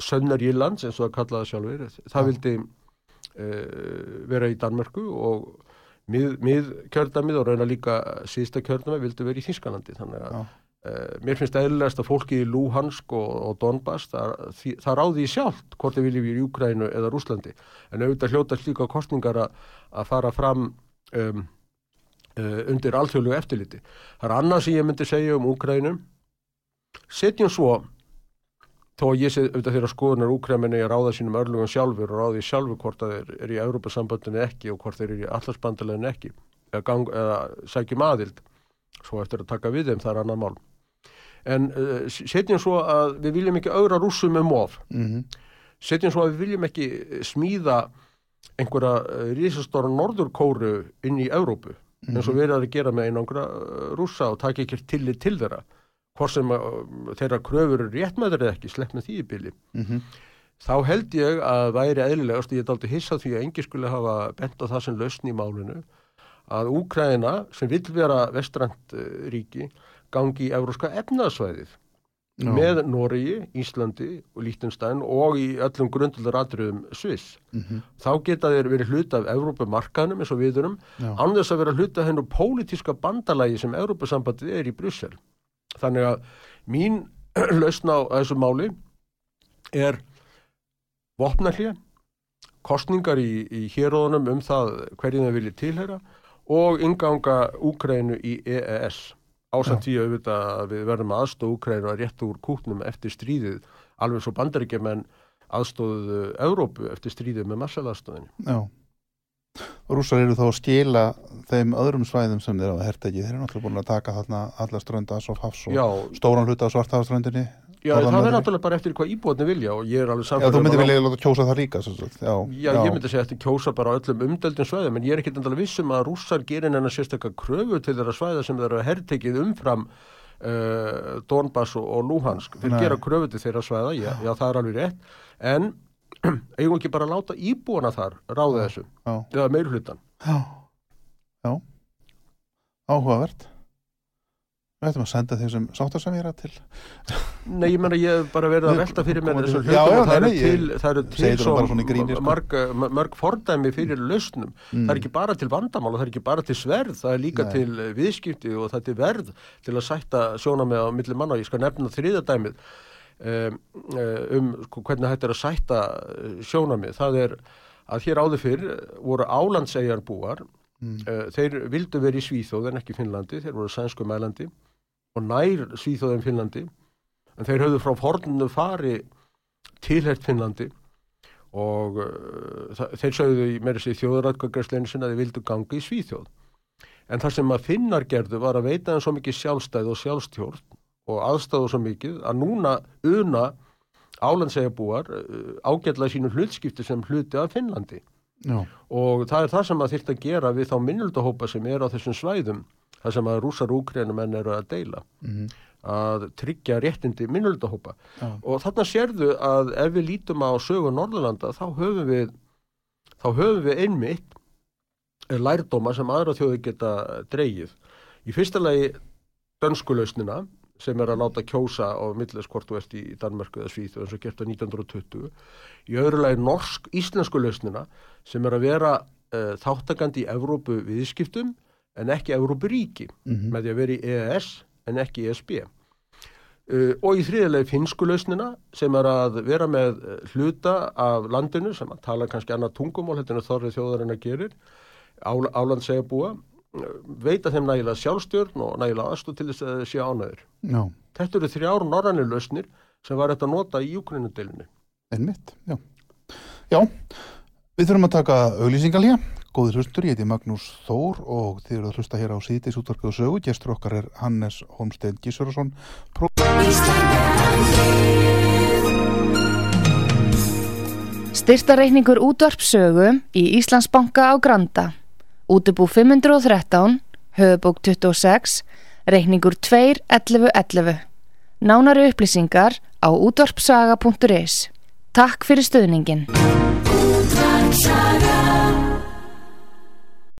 Sönnar Írlands eins og það kallaði sjálfur það Já. vildi uh, vera í Danmörku og mið, mið kjördæmið og raunar líka síðsta kjördæmið vildi vera í Þýskalandi þannig að Já. Uh, mér finnst eðlilegast að fólki í Luhansk og, og Donbass það, því, það ráði í sjálft hvort þið viljum í Júkrænu eða Rúslandi en auðvitað hljóta slíka kostningar að, að fara fram um, uh, undir alþjóðlegu eftirliti. Það er annað sem ég myndi segja um Úkrænum setjum svo þó að ég sé auðvitað þeirra skoðunar úkræminni að ráða sínum örlugum sjálfur og ráði sjálfur hvort að þeir eru í Európa-sambandinu ekki og hvort þeir eru í allarsbandaleginu ekki eða, eða sækjum aðild svo eftir að taka við þeim það er annar mál en uh, setjum svo að við viljum ekki augra rússum um of mhm, setjum svo að við viljum ekki smíða einhverja uh, rísastóra norðurkóru inn í Európu eins og verið að gera með einangra rússa og taka ekki tillit til þeirra. Hvort sem uh, þeirra kröfur eru réttmæður eða ekki, slepp með því í bili. Mhm, þá held ég að væri eðlilegast, ég er aldrei hissað því að engi skulle hafa bent á það sem lausn í málinu að Úkræðina sem vill vera vestrænt uh, ríki gangi í euróska efnaðsvæðið já, með Noregi, Íslandi og Líktenstein og í öllum grundular atriðum Sviss. mhm, Þá geta þeir verið hluta af Evrópumarkaðnum eins og við erum, já, án þess að vera hluta hennu pólitíska bandalagi sem Evrópusambandið er í Brussel. Þannig að mín *clears throat* lausn á þessu máli er vopnarhlið, kostningar í, í héróðunum um það hverjum þeir vilja tilhera og inganga Úkrænu í EES ásamt því auðvitað að við verðum að aðstóða Úkrænu að rétta úr kúknum eftir stríðið alveg svo bandaríkjumenn aðstóðu Evrópu eftir stríðið með massalaðstóðinni. já. Rússar eru þá að skila þeim öðrum svæðum sem þeir hafa hertæki. Þeir eru náttúrulega búin að taka þarna alla strönda svo hafs og Já, stóran hluta af svartafströndinni. Já það er verðri. náttúrulega bara eftir hvað íbúðinni vilja og ég er alveg Já, samfélag þú myndir vilja láta kjósa það líka. svo sagt. Já, Já, ég myndi segja eftir kjósa bara öllum umdeldin svæðum en ég er ekkit endala vissum að rússar gerir en að sérstakka kröfu til þeirra svæða sem þeirra herrtekið umfram uh, Donbass og, og Luhansk þeir Nei. gera kröfu til þeirra svæða, já, já það er alveg rétt en *clears throat* eigum ekki bara að láta íbúana þar ráða þessu, já, eða meirhlutan já, já. Áhugavert. Við ættum að senda þeim sem sáttarsamýra til. Nei, ég menna ég hef bara verið að velta fyrir mér þessum hlutum og það eru til, það eru til svo sko. mörg, mörg fordæmi fyrir lausnum Mm. það er ekki bara til vandamála, það er ekki bara til sverð það er líka Nei. til eh, viðskipti og það er til verð til að sætta sjóna með á milli manna ég skal nefna þriðadæmið um, um sko, hvernig þetta er að sætta sjóna það er að hér áður fyrr voru álandsegjar búar Mm. þeir vildu verið í Svíþóð en ekki Finnlandi, þeir voru sænsku mælandi og nær Svíþóð en Finnlandi en þeir höfðu frá fornunu fari tilhert Finnlandi og uh, þeir sögðu í meira sér þjóðratkvæðgræsleinu sinna að þeir vildu ganga í Svíþjóð. En það sem að finnar gerðu var að veita þeim svo mikið sjálfstæð og sjálfstjórn og aðstáðu svo mikið að núna una álandsegabúar uh, ágætla sínu hlutskipti sem hluti af Finnlandi. Já, og það er það sem að þyrft að gera við þá minnildahópa sem er á þessum svæðum það sem að rússar úkrænumenn eru að deila. Mhm, að tryggja réttindi minnildahópa já, og þarna sérðu að ef við lítum á sögu Norðurlanda þá höfum við þá höfum við einmitt lærdóma sem aðra þjóði geta dreigið. Í fyrsta lagi dönskulösnina sem er að láta kjósa á millis hvort þú ert í Danmarku eða Svíð eins og gert á 1920 í öðru lagi norsk-íslensku lausnina sem er að vera uh, þáttakandi í Evrópu viðskiptum en ekki Evrópu ríki mm -hmm. með því að vera í EES en ekki ESB uh, og í þriðilegi finsku lausnina sem er að vera með hluta af landinu sem að tala kannski annað tungumól þetta er þorrið þjóðarinn að gerir áland segja búa veita þeim nægilega sjálfstjörn og nægilega aðstóð til þess að sé ánæður. Já. Þetta eru þrjár norrannir lausnir sem var þetta að nota í Júkrinudelinni. Ennmitt, já. Já, við þurfum að taka auglýsingal hér. Góðir hlustur, ég heiti Magnús Þór og þið eru að hlusta hér á síðdeis útvarku og sögu. Gestur okkar er Hannes Holmstein Gísverðarsson. Pró... Styrtareikningur útvarpsögu í Íslandsbanka á Granda. Útubú 513, höfubók 26, reikningur 2.11.11. Nánari upplýsingar á útvarpsaga.is. Takk fyrir stöðningin.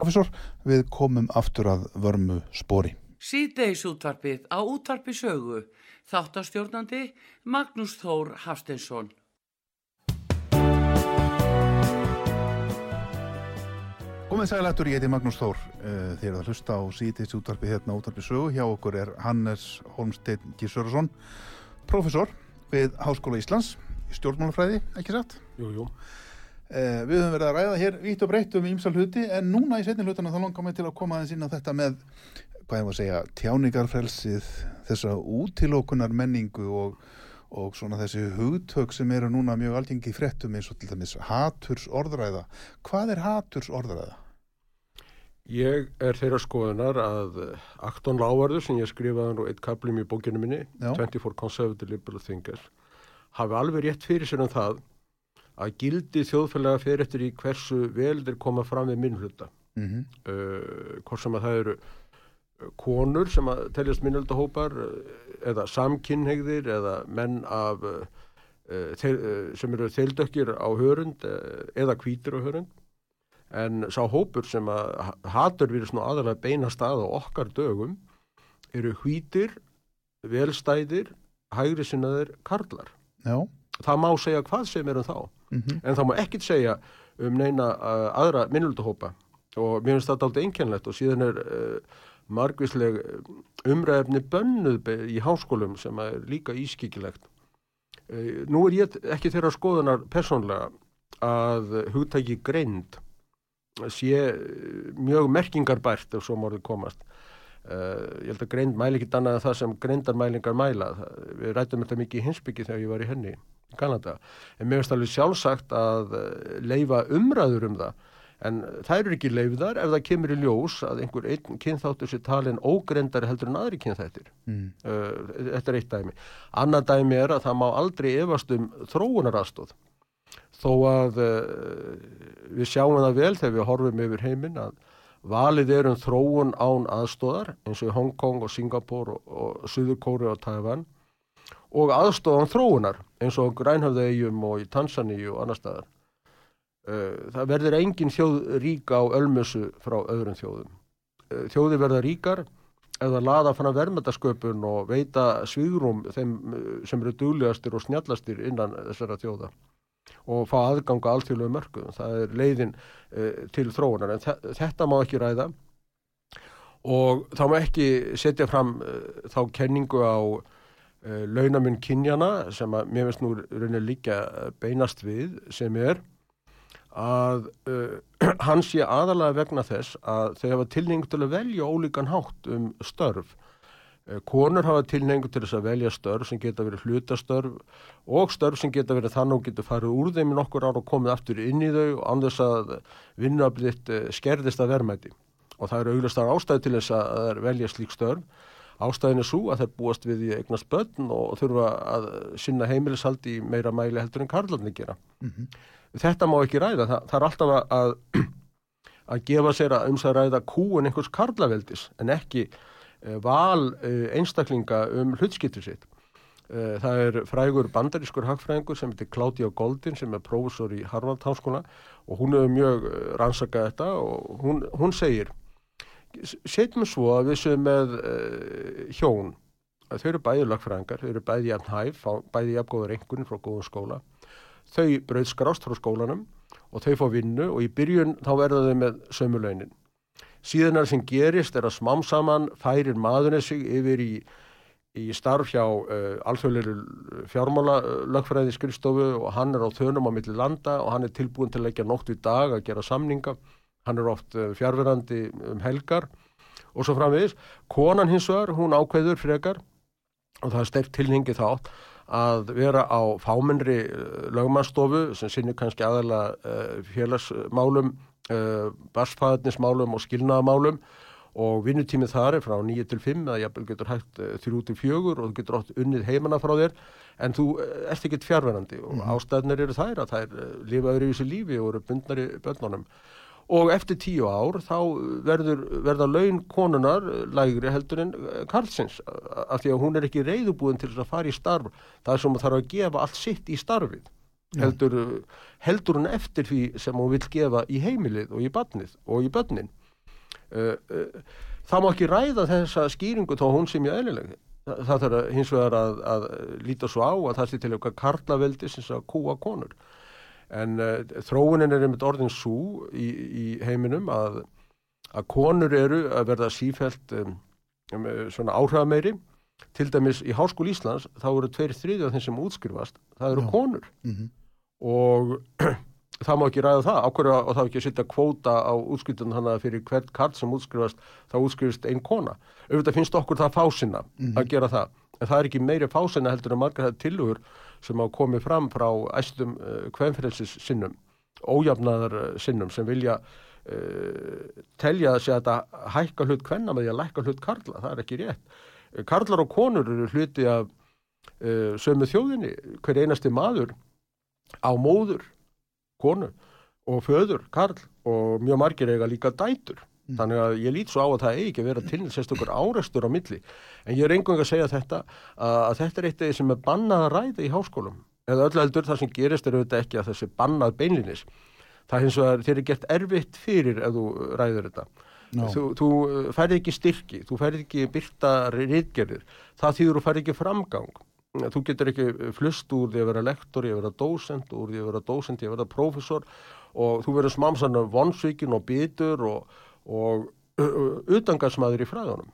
Professor, við komum aftur að vörmu spori. Síðdeis útvarpið á útvarpi sögu. Þáttastjórnandi Magnús Þór Hafsteinsson. Komið sælættur, ég heiti Magnús Þór. Eh, þið erum að hlusta á síðdeist útvarpi hérna útvarpi sögu. Hjá okkur er Hannes Holmstein Gísörðarsson, profesor við Háskóla Íslands í stjórnmálafræði, ekki satt? Jú, jú. Eh, við höfum verið að ræða hér vitt og breytt um ímsal hluti en núna í setni hlutana þá langar mig til að koma aðeins inn á þetta með, hvað ég var að segja, tjáningarfrelsið, þessa útilókunar menningu og og svona þessi hugtök sem eru núna mjög algengi fréttum eins og til dæmis haturs orðræða. Hvað er haturs orðræða? Ég er þeirra skoðunar að Akton Lávarður sem ég skrifaði nú eitt kaplum í bókinu minni, Já. 24 Conservative Liberal Thinkers, hafi alveg rétt fyrir sér um það að gildi þjóðfélaga fyrir eftir í hversu vel þeir koma fram við minnhluta. Mm -hmm. uh, hvort sem að það eru konur sem að teljast minnöldahópar eh, eða samkynhegðir eða menn af uh, þeir, sem eru þeildökkir á hörund eða kvítir á hörund en sá hópur sem að hatur við svona aðalega beina stað á okkar dögum eru hvítir, velstæðir hægri sinnaðir karlar Já. það má segja hvað sem er um þá mm -hmm. en það má ekkit segja um neina aðra minnöldahópa og mér finnst þetta aldrei einkennlegt og síðan er margvísleg umræðefni bönnuð í háskólum sem er líka ískikilegt. Eh, nú er ég ekki þeirra skoðunar personlega að hugtæki greind sé mjög merkingarbært ef svo morðið komast. Uh, ég held að greind mæli ekki annað en það sem greindarmælingar mæla. Við rættum þetta mikið í hinsbyggi þegar ég var í henni Kanada. En mér finnst alveg sjálfsagt að leifa umræður um það. En þær eru ekki leiðar ef það kemur í ljós að einhver einn kynþáttur sé talin ógrendari heldur en aðri kynþættir. Mm. uh, þetta er eitt dæmi. Annað dæmi er að það má aldrei efast um þróunarastóð þó að uh, við sjáum það vel þegar við horfum yfir heiminn að valið er um þróun án aðstóðar eins og Hongkong og Singapur og, og Suðurkóri og Tævan og aðstóðan þróunar eins og Grænhafðegjum og í Tansaníu og annar staðar Eh, það verður engin þjóð ríka á ölmössu frá öðrum þjóðum. Eh, þjóði verða ríkar eða laða fann að verðmættasköpun og veita svígrum þeim eh, sem eru duglegastir og snjallastir innan þessara þjóða og fá aðganga alltjóðlegu mörgu. Það er leiðin til þróunar en þetta má ekki ræða og þá má ekki setja fram þá kenningu á launamun kynjana sem að mér finnst nú rauninni líka beinast við sem er að uh, *clears throat* hann sé aðalega vegna þess að þeir hafa tilningu til að velja ólíkan hátt um störf. Uh, konur hafa tilningu til þess að velja störf sem geta verið hlutastörf og störf sem geta verið þannig og geta farið úr þeim í nokkur ára og komið aftur inn í þau og andast að vinnabliðt skerðist að verðmæti. Og það eru auglastar ástæði til þess að velja slík störf. Ástæðin er svo að þeir búast við í eignast börn og þurfa að sinna heimilishaldi í meira mæli heldur en karlarni gera. Mm -hmm þetta má ekki ræða, Þa, það er alltaf að, að gefa sér að ums að ræða kúun einhvers karlaveldis en ekki uh, val uh, einstaklinga um hlutskiptur sitt. Uh, það er frægur bandarískur hagfræðingur sem heitir Claudia Goldin sem er prófessor í Harvard háskóla og hún hefur mjög rannsakað þetta og hún, hún segir setjum svo að við séum með uh, hjón. Að þau eru bæði lagfræðingar, þau eru bæði jafn hæf, bæði jafn góður engunni frá góðum skóla. Þau brauðskrást frá skólanum og þau fá vinnu og í byrjun þá verða þau með sömulaunin síðan er það sem gerist er að smám saman færir maðurinn sig yfir í, í starf hjá uh, alþjóðleiru fjármála uh, lögfræði skrifstofu og hann er á þönum á milli landa og hann er tilbúin til að leggja nótt í dag að gera samninga hann er oft uh, fjárverandi um helgar og svo framvegis. Konan hins vegar, hún ákveður frekar og það er sterk tilhengi þátt að vera á fámennri uh, lögmannstofu sem sinni kannski aðala uh, félagsmálum barsfæðnismálum og skilnaðamálum og vinnutímið þar er frá 9 til 5 eða jafnvel getur hægt 3 uh, til 4 og þú getur átt unnið heimanna frá þér. En þú ert ekkert fjárverandi og mm ástæðnir eru þær að þær lifaður í þessu lífi og eru bundnar í börnunum og eftir tíu ár þá verður, verða laun konunar lægri heldur en Karlsins af því að hún er ekki reyðubúin til að fara í starf. Það er sem að þarf að gefa allt sitt í starfið heldur, heldur hún eftir því sem hún vil gefa í heimilið og í badnið og í börnin. Uh, uh, það má ekki ræða þessa skýringu þá hún sem ég eðlileg. Það, þarf hins vegar að, að líta svo á að það sé til eitthvað karlaveldi sem að kúa konur en uh, þróunin er einmitt orðin svo í, í heiminum að, að konur eru að verða sífælt um, um, svona áhraðmeiri til dæmis í Háskóli Íslands þá eru tveir þriði af þeim sem útskrifast það eru Já. konur. Mm -hmm og *clears throat* það má ekki ræða það. Ákveður og það ekki að setja kvóta á útskriftun þannig að fyrir hvert kall sem útskrifast þá útskrifist einn kona? Auðvitað finnst okkur það fásina mm -hmm. að gera það. En það er ekki meiri fásina heldur en margar það tilugur sem á komið fram frá æstum uh, kvenfrelsis sinnum ójafnaðar uh, sinnum sem vilja uh, telja segja að hækka hlut kvenna með því að lækka hlut karla, það er ekki rétt. Karlar og konur eru hluti af uh, sömu þjóðinni. Hver einasti maður á móður, konu og föður, Karl og mjög margir eiga líka dætur mm. þannig að ég lít svo á að það eigi ekki að vera tilnilsest okkur áreistur á milli. En ég er einhverjum að segja þetta að þetta er eitt af því sem er bannað að ræða í háskólum. Eða öll heldur það sem gerist er auðvitað ekki að þessi bannað beinlinis það er eins og að þeir eru gert erfitt fyrir ef þú ræður þetta. No. Þú, þú færði ekki styrki, þú færði ekki byrta reyðgerðir, það þýður þú færði ekki framgang. Þú getur ekki flust úr því að vera lektor, ég vera dósend, úr því að vera dósend, ég vera profesor og þú verður smamsann vonsvíkin og bitur og, og *clears throat* utangarsmaður í fræðunum.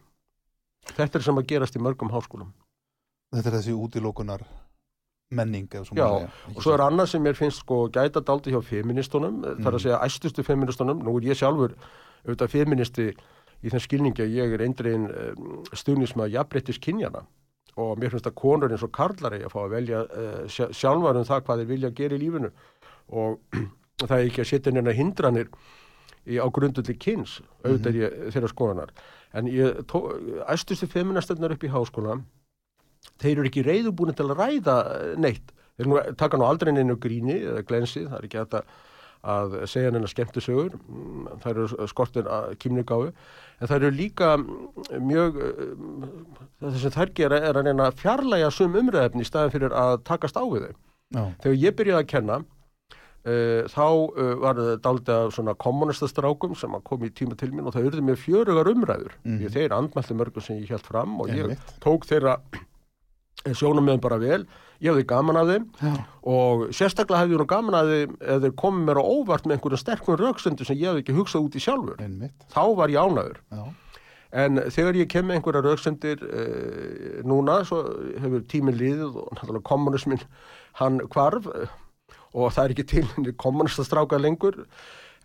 Þetta er sem að gerast í mörgum háskólum. Þetta er þessi útilókunar menning. Já, og svo er annað sem ég finnst sko gæta daldi hjá feministunum, mm. þar að segja æstustu feministunum, nú er ég sjálfur auðvitað feministi í þenn skilningi að ég er eindriðin um, stuðnismað jafnbrettis kynjana og mér finnst að konur eins og karlar er að fá að velja uh, sjálfar um það hvað þeir vilja að gera í lífinu og *clears throat* það er ekki að setja neina hindranir í, á grundulli kynns auðvitað mm -hmm. þeirra skoðanar en ég æstustu feministarnar upp í háskóla þeir eru ekki reyðubúin til að ræða neitt þeir nú, taka nú aldrei neina gríni eða glensi, það er ekki að, að segja neina skemmtisögur mm, það eru skortir kýmningáðu en það eru líka mjög það sem þær gera er að reyna fjarlæga sum umræðefni í staðin fyrir að takast á við þau. Já. Þegar ég byrjaði að kenna uh, þá uh, var það daldið af svona kommunistastrákum sem kom í tíma til mín og það urði með fjörugar umræður. Mm. Ég þeir andmælti mörgum sem ég held fram og ég Einmitt. tók þeirra sjónum með þeim bara vel ég hefði gaman að þeim Já. og sérstaklega hefði ég nú gaman að þeim eða þeir komið mér á óvart með einhverja sterkum rauksöndu sem ég hefði ekki hugsað út í sjálfur Einmitt. þá var ég ánaður Já. en þegar ég kem með einhverja rauksöndir eh, núna svo hefur tímin liðið og náttúrulega kommunismin hann kvarf og það er ekki til kommunistastráka lengur.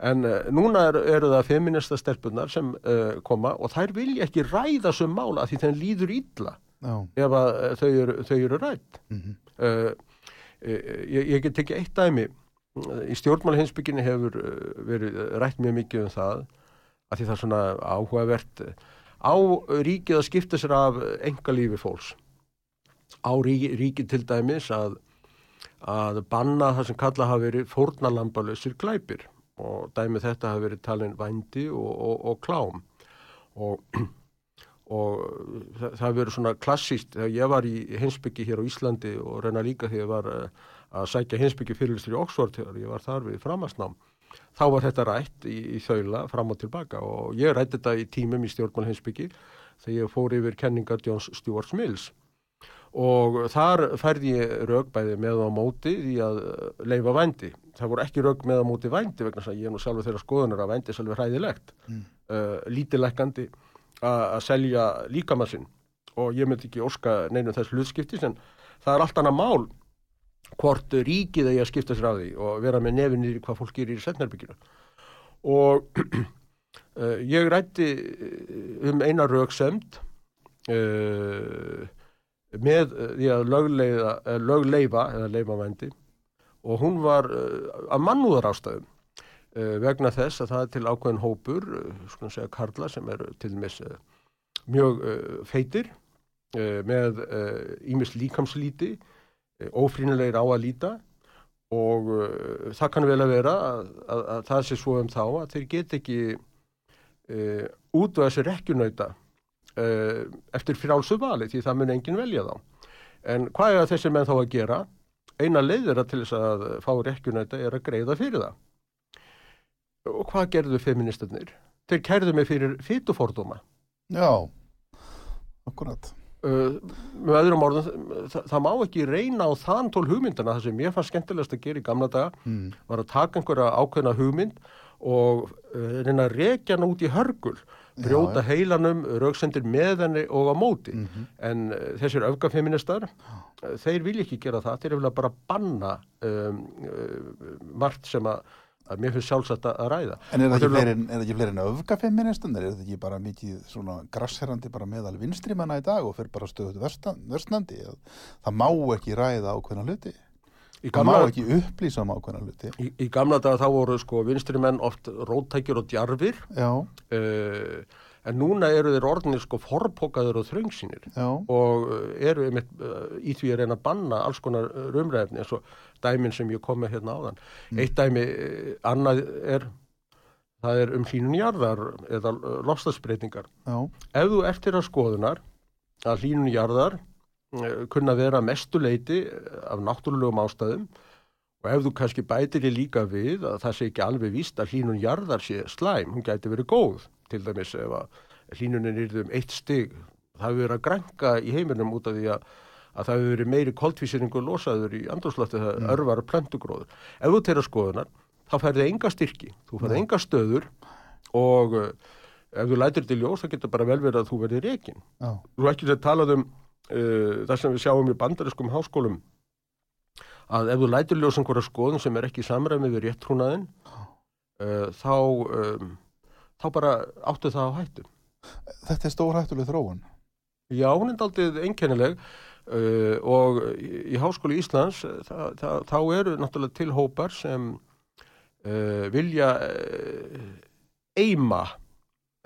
En eh, núna er, eru það feminista stelpunar sem eh, koma og þær vilja ekki ræða sem mála því þeim líður ítla ef að eh, þau eru, þau eru rætt mm -hmm. uh, ég, ég get ekki eitt dæmi. Í stjórnmálhinsbygginni hefur verið rætt mjög mikið um það að því það er svona áhugavert. Á ríkið að skipta sér af engalífi fólks. Á ríki, ríki til dæmis að að banna það sem kalla hafa verið fórnalambalösir glæpir. Og dæmið þetta hafa verið talin vændi og, og, og klám. Og *clears throat* og það, það verður svona klassíst þegar ég var í hinsbyggi hér á Íslandi og reyna líka þegar ég var eh, að sækja hinsbyggi fyrirlistur í Oxford þegar ég var þar við framastnám þá var þetta rætt í, í þaula fram og tilbaka og ég rætti þetta í tímum í stjórnmál hinsbyggi þegar ég fór yfir kenningar Johns Stuart Mills og þar færði ég raug bæði með á móti í að leifa vændi. Það voru ekki raug með á móti vændi vegna þess að ég er nú sjálfur þeirra skoðunar að vændi er sjálfur hræðilegt, mm. uh, lítilekkandi að selja líkamassinn og ég myndi ekki óska neinu þess hlutskiptis en það er allt annað mál hvort ríkið eigi að skipta sér á því og vera með nefinir í hvað fólk gerir í setnarbygginu og uh, *clears throat* ég rætti um eina raugsemd uh, með því að lögleifa eða leifavændi og hún var uh, að mannúðar ástæðum uh, vegna þess að það er til ákveðin hópur, uh, svona segja Karla sem eru til dæmis mjög feitir með ímis líkamslíti, ófrínilegir á að líta. Og það kann vel að vera að, að, að það sé svo um þá að þeir get ekki út á þessi rekkjunauta uh, eftir frálsu vali því það mun enginn velja þá. En hvað er þessi menn þá að gera? Eina leiðira til þess að fá rekkjunæta er að greiða fyrir það. Og hvað gerðu feministarnir? Þeir kærðu mig fyrir fytuforduma. Já, akkurat. Uh, með öðrum orðum, það, það má ekki reyna á þann tól hugmyndana það sem ég fannst skemmtilegast að gera í gamla daga mm. var að taka einhverja ákveðna hugmynd og uh, reyna að rekja hann út í hörgul brjóta heilanum, rauksendir með henni og á móti. Mm -hmm. en uh, þessir öfgafeministar uh, þeir vilja ekki gera það, þeir vilja bara banna um, uh, margt sem að, mér finnst sjálfsagt að ræða. En er það ekki fleiri, en öfgafeministar er það ekki bara mikið svona grassherrandi bara meðal vinstrimanna í dag og fyrir bara stöðut verstnandi það má ekki ræða á hvernig hluti það má ekki upplýsa um ákveðna hluti. Í, í gamla daga þá voru sko vinstri menn oft róttækjur og djarfir. Uh, en núna eru þeir orðinir sko forpokaður og þröngsinir og eh, eru uh, í því að reyna að banna alls konar rumræfni eins og dæmin sem ég kom með hérna áðan. Mm. eitt dæmi, annað er það er um hlínun jarðar eða lofstafsbreytingar ef þú ert til að skoðunar að hlínun jarðar Eh, kunna vera mestuleiti eh, af náttúrulegum ástæðum. Og ef þú kannski bætir þig líka við að það sé ekki alveg víst að hlínun jarðar sé slæm, hún gæti verið góð til dæmis ef að hlínunin er um eitt stig, það hefur verið að grænka í heiminum út af því að, að það hefur verið meiri koltvíseringu losaður í andurslöftu það mm. örvar plöntugróður ef þú teira skoðunar, þá færði enga styrki þú færði enga stöður og uh, ef þú lætir til ljós, það getur bara vel verið að þú verði reygin þú er ekki að tala um uh, það sem við sjáum í bandariskum háskólum að ef þú lætur ljósa einhverja skoðun sem er ekki samræmið við réttrúnaðin uh, þá um, þá bara áttu það á hættu. Þetta er stór hættuleg þróun. Já, hún er aldrei einkennileg uh, og í, Háskóli Íslands það, það, þá eru náttúrulega til hópar sem uh, vilja eima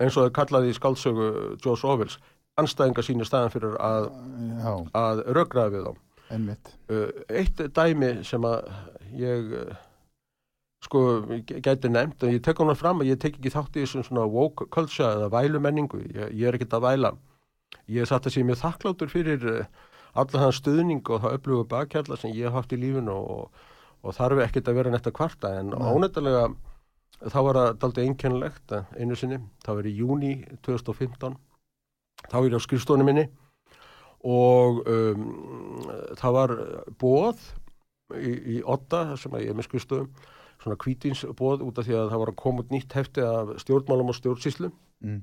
eins og það kallaði í skálsögu Jós Óvils anstæðinga sínu staðan fyrir að, að rögraða við þá. Einmitt. Uh, eitt dæmi sem að ég uh, sko gæti nefnt og ég tek hann fram að ég tek ekki þátt í þessum svona woke culture eða vælumenningu, ég, ég er ekkert að væla. Ég er satt að sé mjög þakkláttur fyrir uh, alla þann stuðning og það öflugu bakkjalla sem ég haf haft í lífinu og, og þarf ekkert að vera netta kvarta en ónættilega þá var það daldið einkennlegt einu sinni, það var í júni 2015 þá er ég á skrifstónu minni og um, það var bóð í, í Otta sem ég er með skrifstóðum svona kvítinsbóð út af því að það var að koma út nýtt hefti af stjórnmálum og stjórnsíslu mm.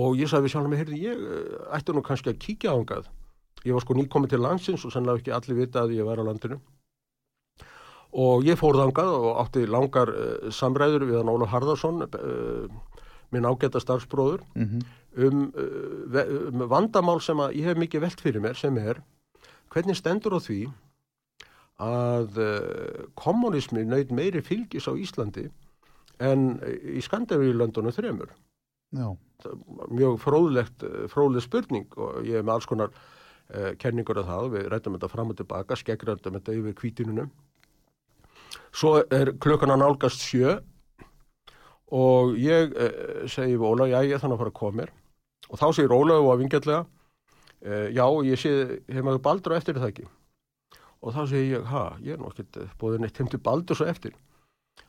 og ég sagði við sjálf með, heyrði, ég eh, ætti nú kannski að kíkja á hangað ég var sko nýkomið til landsins og sannlega ekki allir vita að ég var á landinu og ég fór þangað og átti langar uh, samræður við hann Óla Harðarsson uh, minn ágæta starfsbróður mm -hmm. Um, uh, um vandamál sem að ég hef mikið velt fyrir mér sem er hvernig stendur á því að uh, kommunismi nöyð meiri fylgis á Íslandi en í Skandinavíu-löndunum þremur. Já. Mjög fróðlegt, fróðleg spurning og ég hef með alls konar uh, kenningur af það, við rættum þetta fram og tilbaka, skeggrættum þetta yfir kvítinunum. Svo er klukkan að nálgast sjö og ég eh, segi Óla, já ég þannig að fara að koma mér og þá segir Óla og að vingjallega eh, já ég sé, hef maður baldur á eftir það ekki? Og þá segir ég, ha, ég er nú ekkert búið neitt heim til baldur svo eftir.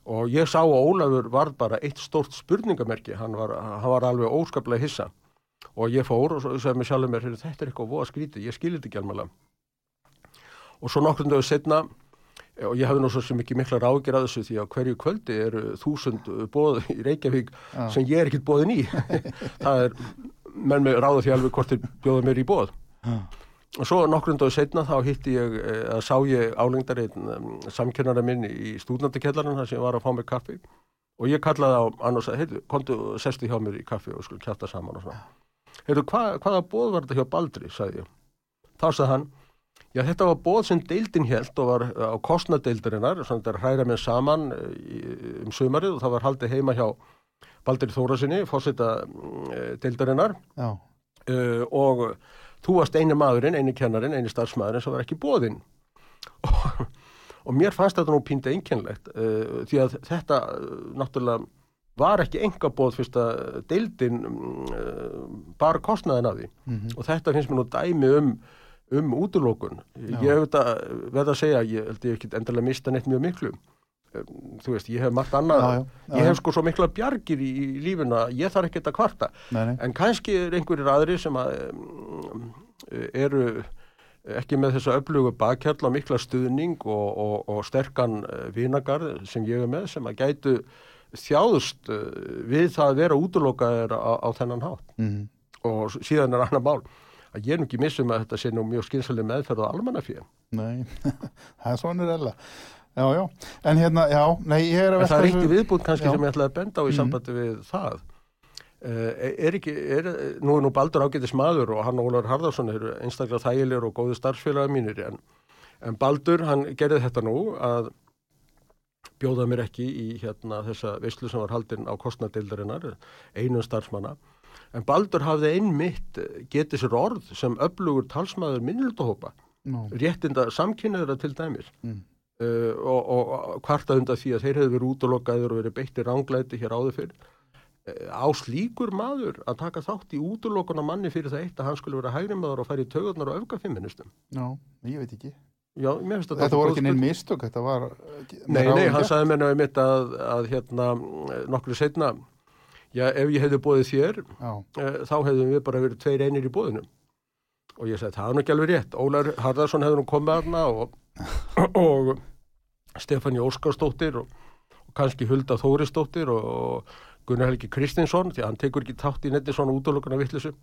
Og ég sá að Ólafur var bara eitt stórt spurningamerki, hann var, hann var alveg óskaplega hissa. Og ég fór og sagði mig sjálfur mér, þetta er eitthvað voða skrítið, ég skilir þetta ekki alveg og svo nokkur dögur setna og ég hafði nú svo sem ekki mikla ráðgjör að þessu því að hverju kvöldi eru þúsund bóð í Reykjavík Já. sem ég er ekkit bóðin í. *laughs* Það er, menn með ráða því alveg hvort þið bjóða mér í bóð og svo nokkrundaðu setna þá hitti ég eh, að sá ég álengdarinn um, samkennara minn í stúdnandikjallarinn þar sem ég var að fá mér kaffi. Og ég kallaði á hann og sagði, heyrðu, kontu sesti hjá mér í kaffi og skulle kjáta saman og svona. Heyrðu, hva, hvaða bóð var þetta hjá Baldri, sagði ég. Þá sagði hann Já, þetta var bóð sem deildin helt og var á kostnadeildarinnar, svona þetta er hræra með saman eh, um sömarið og það var haldið heima hjá Baldur Þórasinni, fórseta eh, deildarinnar uh, og þú varst eini maðurinn, eini kennarin, eini starfsmaðurinn sem var ekki bóðinn og, *laughs* og mér fannst þetta nú píndi einkennlegt uh, því að þetta uh, náttúrulega var ekki enga bóð fyrst að deildin bara kostnaðin af því mm -hmm. og þetta finnst mér nú dæmi um um útlókun. Ég hef þetta verið að segja, ég held ég ekki endalega mista neitt mjög miklu. Þú veist, ég hef margt annað, já, já, ég hef sko svo mikla bjargir í, lífuna, ég þarf ekki að kvarta. Nei, nei. En kannski er einhverjir aðri sem að um, eru ekki með þessa öflugu bakhjall á mikla stuðning og, og, og sterkan eh, vinagarð sem ég hef með sem að gætu þjáðust eh, við það að vera útlókaðir á, á þennan hátt. Mm -hmm. Og síðan er annar mál að ég er nú ekki missum að þetta sé nú mjög skynsaleg meðferð á almannafíðan. Nei, *laughs* það er svonir eða. Já, já, en hérna, já, nei, ég er að velta... Það er eitt viðbútt kannski já. sem ég ætlaði að benda á í mm. sambandi við það. Uh, er ekki, er, nú er nú Baldur ágætis maður og hann og Ólar Harðarsson eru einstaklega þægilegur og góðu starfsfélagi mínir en, en Baldur, hann gerði þetta nú að bjóða mér ekki í hérna þessa veislu sem var haldinn á kostnadeildarinnar, einu starfsmanna en Baldur hafði einmitt eh, getið sér orð sem öflugur talsmaður minnildahópa no. réttinda samkynnaður til dæmis mm. Uh, og, og hvartað undan því að þeir hefði verið útlokkaður og verið beittir ránglæti hér áður fyrir uh, á slíkur maður að taka þátt í útlokkuna manni fyrir það eitt að hann skulle vera hægri maður og færi í tögurnar og öfga fimministum Já, ég veit ekki. Já, þetta voru ekki neinn mistök þetta var Nei, nei, hann sagði mér náðu mitt að, að hérna nokkru setna já ef ég hefði bóðið þér uh, þá hefðum við bara verið tveir einir í bóðinu og ég sagði það er ekki alveg rétt. Ólar Harðarsson hefði nú komið aðna og, og Stefani Óskarsdóttir og, og kannski Hulda Þórisdóttir og, og Gunnar Helgi Kristinsson því að hann tekur ekki tátt í netti svona útlökuna vittlisu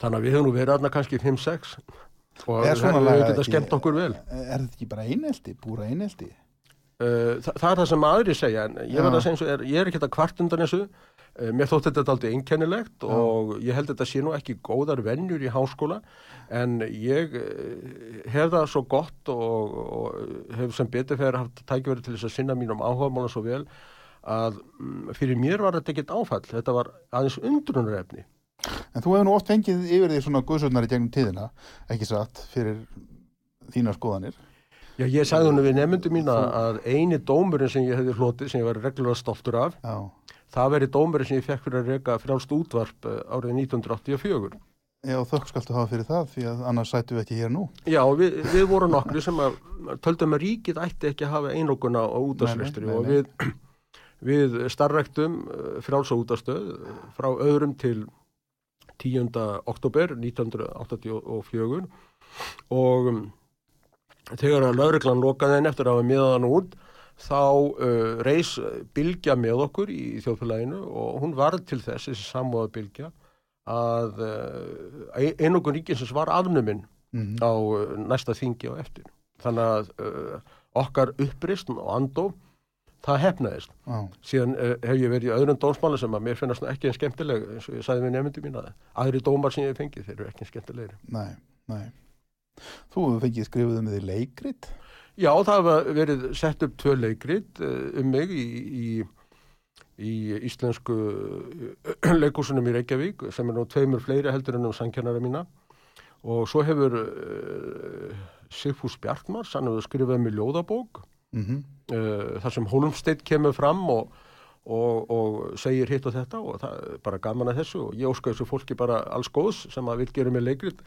þannig að við hefum nú verið aðna kannski 5-6 og það hefur þetta skemmt okkur vel. Er þetta ekki bara einelti, búra einelti? Uh, Þa, það er það sem aðri segja en ég, er, ég er ekki þetta kvart undan þessu. Uh, mér þótt þetta aldrei einkennilegt og ég held þetta sé nú ekki góðar vennjur í háskóla en ég uh, hef það svo gott og, og hef sem betur fyrir haft tækverði til þess að sinna mínum áhugamála svo vel að um, fyrir mér var þetta ekkit áfall þetta var aðeins undrunarefni En þú hefur nú oft fengið yfir því svona guðsöldnar í gegnum tíðina ekki satt fyrir þína skoðanir Já, ég sagði hún við nefndu mín að eini dómurinn sem ég hefði hlotið, sem ég var reglulega stoltur af, Já. það veri dómurinn sem ég fekk fyrir að reyka frálst útvarp eh, árið 1984. Já, þökk skaltu hafa fyrir það, því að annars sætu við ekki hér nú. Já, við, við vorum nokkru sem að töldum að ríkið ætti ekki að hafa einókuna á útvarsvestri og við, við starrektum eh, frálsa útvarstöð frá öðrum til 10. oktober 1984 og þegar að lauruglan lokaði henn eftir að hafa miðaðan út þá uh, reys Bilgja með okkur í þjóðfélaginu og hún var til þess, þessi samóða Bilgja að uh, einokun ríkinsins var afnuminn mm -hmm. á uh, næsta þingi og eftir þannig að uh, okkar upprist og andó það hefnaðist ah. síðan uh, hef ég verið í öðrum dómsmála sem að mér finnast ekki en skemmtileg eins og ég sagði við nefndi mín að aðri dómar sem ég hef fengið þeir eru ekki en skemmtilegri Nei, nei Þú fengið skrifuð um því leikrit? Já, það var verið sett upp tvö leikrit eh, um mig í, í, í íslensku eh, *clears throat* leikúsunum í Reykjavík sem er nú tveimur fleiri heldur en um sankjarnara mína. Og svo hefur uh, Sigfús Bjartmar sann að skrifaði með ljóðabók mm -hmm. uh, þar sem Holmstedt kemur fram og, og, og segir hitt og þetta og það er bara gaman að þessu. Og ég óskar þessu fólki bara alls góðs sem að vil gera með leikrit.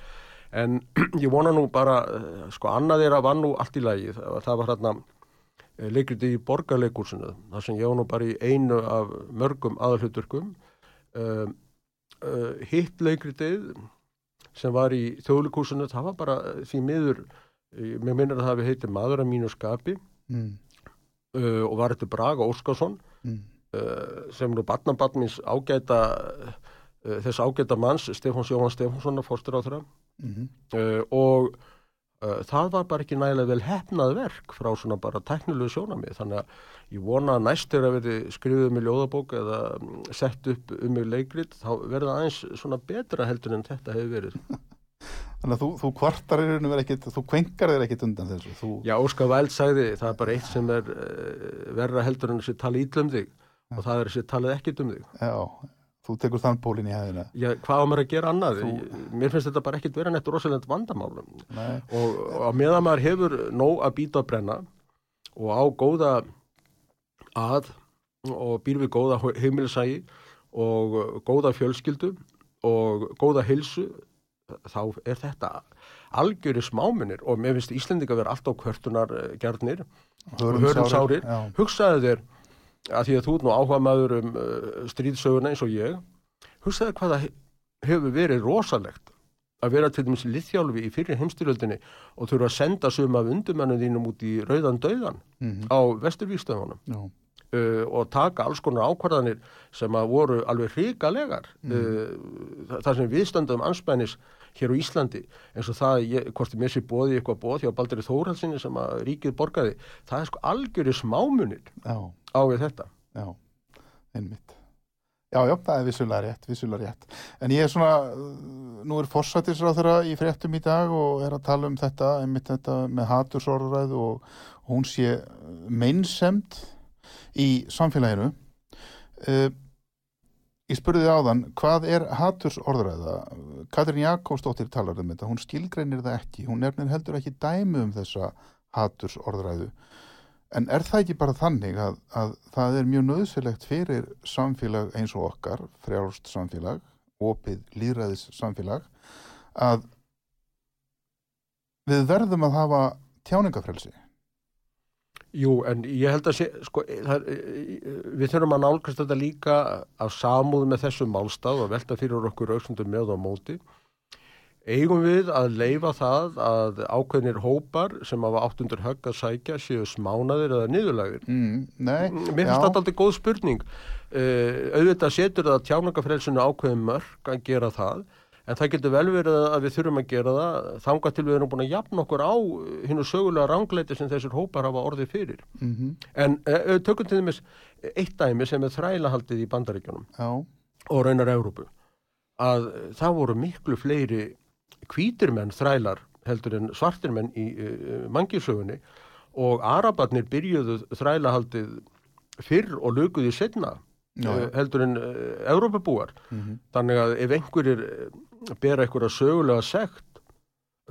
En *clears throat* ég vona nú bara, sko annað er að vann nú allt í lagi, það, það var hérna leikriti í borgarleikursinu þar sem ég var nú bara í einu af mörgum aðalhuturkum uh, uh, hitt leikritið sem var í þjóðleikursinu það var bara eh, því miður eh, mér minnir að það hafi heitið maður að mínu skapi. Mm, uh, og var þetta Braga Óskarsson mm, uh, sem nú barnabarnins ágæta uh, þess ágæta manns Stefáns Jóhann Stefánssonar fórstur á þeirra mm, uh, og það var bara ekki nægilega vel hefnað verk frá svona bara teknilegu sjónamið þannig að ég vona að næst er að verði skrifið um í ljóðabók eða mm, sett upp um í leikrit þá verða aðeins svona betra heldur en þetta hefur verið. *laughs* Þannig að þú, þú kvartar í rauninu verið ekkit, þú kvenkar þér ekkit undan þessu. Þú, Já, Óskar Væld sagði það er bara eitt sem er uh, verra heldur en þessi tala ítlum þig og það er þessi talað ekkit um þig. já, þú tekur þann pólinn í hæðina. Já, hvað á mér að gera annað? Þú- mér finnst þetta bara ekkit vera neitt rosalegt vandamálum. Nei, og, og að meðan maður hefur nóg að býta að brenna og á góða að og býr við góða heimilisægi og góða fjölskyldu og góða hilsu þá er þetta algjöri smáminir og mér finnst Íslendinga vera alltaf kvörtunar gerðnir hörumsárir. Já, hugsaðu þér að því að þú ert nú áhuga maður um uh, stríðsöguna eins og ég hugsaðu hvað það he- hefur verið rosalegt að vera til dæmis liðþjálfi í fyrir heimstyrjöldinni og þurfa að senda sum af undumennum þínum út í rauðan döðan mhm, á vesturvíkstöðunum já, uh, og taka alls konar ákvarðanir sem að voru alveg hrikalegar uh, það, það sem við stöndum anspænis hér á Íslandi eins og það, ég, hvort mér sé bóði eitthvað bóð hjá Baldri Þórhalsinni sem að ríkið borgaði, það er sko algjöri smámunir. Já, á við þetta já, einmitt. Já, já, það er vissulega rétt, vissulega rétt. En ég er svona, nú er forsættisráð þeirra í fréttum í dag og er að tala um þetta, einmitt þetta með hatursorðræðu og hún sé meinsemd í samfélaginu. Uh, ég spurði áðan, hvað er hatursorðræða? Katrín Jakobsdóttir talar um þetta, hún skilgreinir það ekki, hún nefnir heldur ekki dæmi um þessa hatursorðræðu. En er það ekki bara þannig að, að það er mjög nöðsilegt fyrir samfélag eins og okkar, frjálst samfélag, opið líðræðis samfélag, að við verðum að hafa tjáningafrelsi? Jú, en ég held að sé, sko, það, við þurfum að nálgast þetta líka af samúð með þessum málstað og velta fyrir okkur auksundum með á móti. Eigum við að leifa það að ákveðnir hópar sem hafa átt undir högg að sækja séu smánaðir eða niðurlægir? Mm, nei, Mér finnst þetta aldrei góð spurning. Uh, auðvitað setur það tjáningafrelsinu ákveðin mörg að gera það, en það getur vel verið að við þurfum að gera það þangað til við erum búin að jafna okkur á hinnu sögulega rangleiti sem þessir hópar hafa orðið fyrir. mm -hmm, En uh, tökum til dæmis eitt dæmi sem er þrælahaldið í bandaríkjunum já, og raunar Európu að það voru miklu fleiri hvítir menn þrælar heldur en svartir menn í uh, mangisögunni og arabarnir byrjuðu þrælahaldið fyrr og lukuði setna uh, heldur en uh, Európabúar. mm Þannig að ef einhverjir bera einhverja sögulega sekt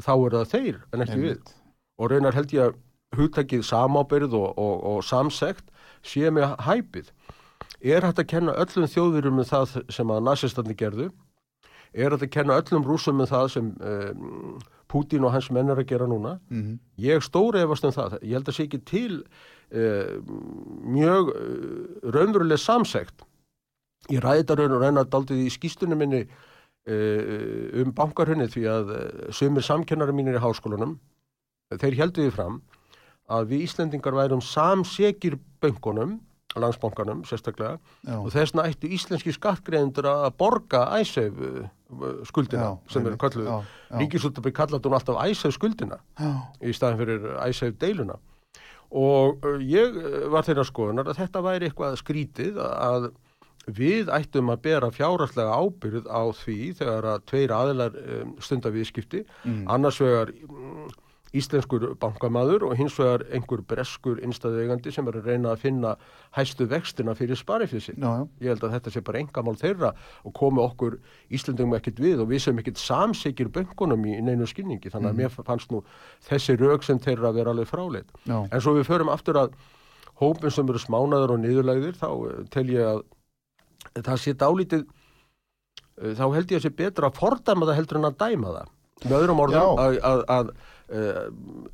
þá er það þeir en ekki við og raunar held ég að hugtakið samábyrð og, og, og samsekt sé með hæpið. Er hægt að kenna öllum þjóðurum með það sem að nazistandi gerðu? Er að kenna öllum rúsum með það sem um, Pútín og hans menn er að gera núna? mm Ég stóri efast um það. Ég held að sé ekki til uh, mjög uh, raunveruleg samsekt. Ég ræði þetta raun og reyna daldið í skýstunum minni uh, um bankarhunni því að sumir samkennari mínir í háskólanum þeir heldur því fram að við Íslendingar værum samsekir böngunum, landsbankanum sérstaklega já, og þess vegna ættu íslenski skattgreðendur að borga æsef skuldina já, sem er einmitt, kalluð Ríkisúttabri kallat hún alltaf æsef skuldina já, í staðin fyrir æsef deiluna. Og ég var þeirra skoðunar að þetta væri eitthvað skrítið að við ættum að bera fjárhagslega ábyrð á því þegar að tveir aðilar um, stunda viðskipti. Mm, annars vegar mm, íslenskur bankamaður og hins vegar einhver breskur innstæðuegandi sem er að reyna að finna hæstu vextina fyrir já, Ég held að þetta sé bara engamál þeirra og komi okkur Íslendingum ekkert við og við sem ekkert samsekir böngunum í neinu skilningi. Þannig að Mhm. mér fannst nú þessi rauk sem þeirra að vera alveg fráleit. já, En svo við förum aftur að hópin sem eru smánaður og niðurlægðir þá eh, tel ég að það sé dálítið eh, þá held ég að sé betra að fordæma það heldur en að dæma það. Með öðrum orðum Já. að, að, að uh,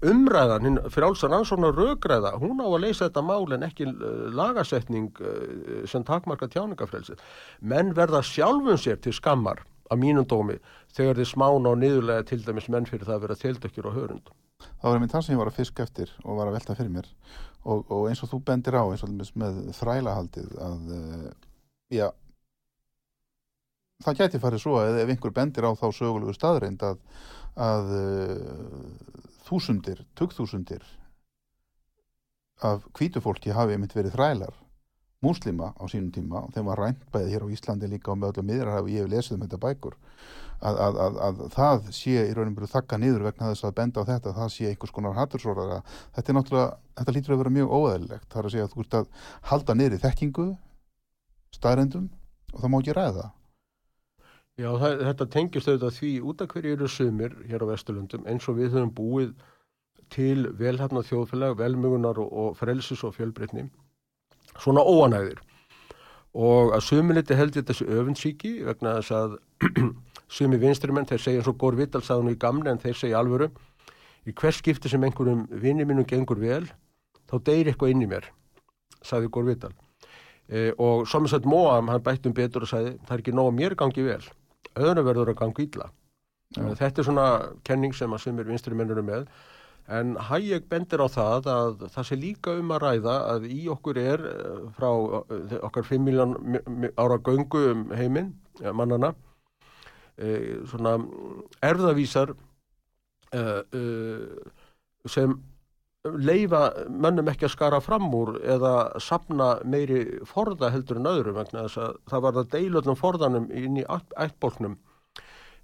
umræðan, frjálsan ansóna rögræða, hún á að leysa þetta mál en ekki uh, lagasetning uh, sem takmarka tjáningafrelsið. Menn verða sjálfum sér til skammar að mínum dómi þegar þið smána og niðurlega til dæmis menn fyrir það að vera tildökkjur og hörund. Það var einmitt það sem ég var að fiska eftir og var að velta fyrir mér og, og eins og þú bendir á eins og með þrælahaldið að já það gæti farið svo að ef einhver bendir á þá sögulegu staðreind að, að uh, þúsundir, tuggþúsundir af kvítufólki hafi einmitt verið þrælar múslima á sínum tíma og þeim var rænt bæðið hér á Íslandi líka og með öllum miðrar hafi ég lesið um þetta bækur að, að, að, að það sé í raunum byrju þakka niður vegna þess að benda á þetta það sé einhvers konar hattursórar þetta er náttúrulega, þetta lítur að vera mjög óæðilegt það er að segja að þú ert að halda niður í þekkingu staðrendum og það má ekki ræða Já, það, þetta tengist auðvitað því út af hverju eru sumir hér á Vesturlundum eins og við höfum búið til velhafna þjóðfélag, velmögunar og, og frelsis og fjölbreytni svona óanæðir og að sumiliti held ég þessi öfundsíki vegna þess að *clears throat* sumi vinstrimenn, þeir segja eins og Gór Vittal sagði nú í gamle en þeir segja alvöru í hvers skipti sem einhverjum vinni mínum gengur vel, þá deyri eitthvað inn í mér sagði Gór Vittal e, og Somerset Moam hann bættum betur og sagði það er ekki nóg að mér gangi vel öðru verður að gangi ítla þetta er svona kenning sem að sumir vinstrimenn eru með. En Hayek bendir á það að það sé líka um að ræða að í okkur er eh, frá eh, okkar 5 miljón ára göngu um heiminn, mannana, e, svona erðavísar sem leifa mönnum ekki að skara fram úr eða sapna meiri forða heldur en öðru vegna þess að það var það deilöldum forðanum inn í ættbólknum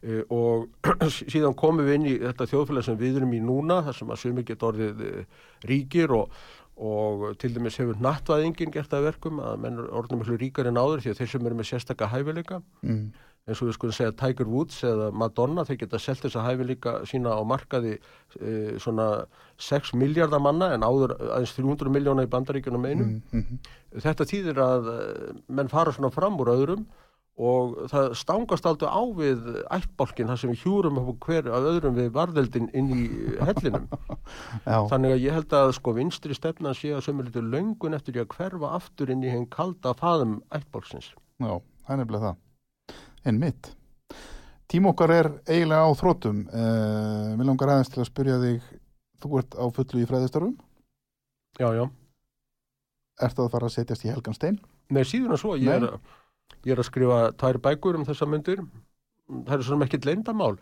Uh, og *clears throat* síðan komum við inn í þetta þjóðfélag sem við erum í núna þar sem að sumi geta orðið uh, ríkir og, og til dæmis hefur nattvæðingin gert að verkum að menn orðið miklu ríkar en áður því að þeir sem eru með sérstakka hæfileika mm. Eins og við skulum segja Tiger Woods eða Madonna þeir geta selgt þessa hæfileika sína á markaði uh, svona 6 miljardar manna en áður aðeins 300 miljóna í bandaríkunum einum mm -hmm. þetta þýðir að menn fara svona fram úr öðrum og það stangast aldrei á við ættbólkin þar sem við hjúrum hver að öðrum við varðeldin inn í hellinum. *laughs* Þannig að ég held að sko vinstri stefna sé að sömur litur löngun eftir að hverfa aftur inn í henn kalda faðum ættbólksins Já, það er nefnilega það en mitt tím okkar er eiginlega á þrótum eh, mér langar aðeins til að spyrja þig þú ert á fullu í fræðistarfum Já, já Ert það að fara að setjast í Helgan Stein? Nei, síðan að svo, ég er að Ég er að skrifa tær bækur um þessa myndir. Það er svona ekkit leindamál.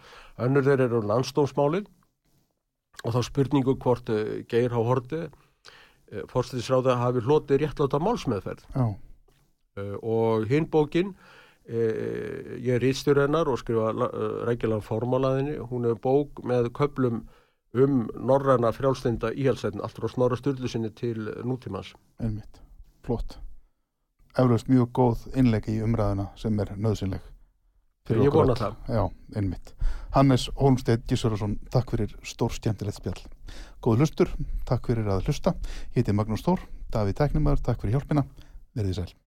Önnur þeir eru landstómsmálið og þá spurningu hvort uh, Geir Há Horti, uh, eh, fórstæðisráða, hafi hlotið réttláta málsmeðferð. Uh, og hinn bókin, ég er ístjórrennar og skrifa rækjulega formálaðinni. Hún er bók með köplum um norræna frjálslinda íhjálpsætin, allt frá snorra styrlusinni til nútímans. Einmitt, flott eflaust mjög góð innleiki í umræðuna sem er nöðsynleg. Ég vona það. Já, einmitt. Hannes Holmstedt Gísurarsson, takk fyrir stór stjæmtilegt spjall. Góð hlustur, takk fyrir að hlusta. Hétti Magnús Stór, Davíð Tæknumar, takk fyrir hjálpina. Verðið sæl.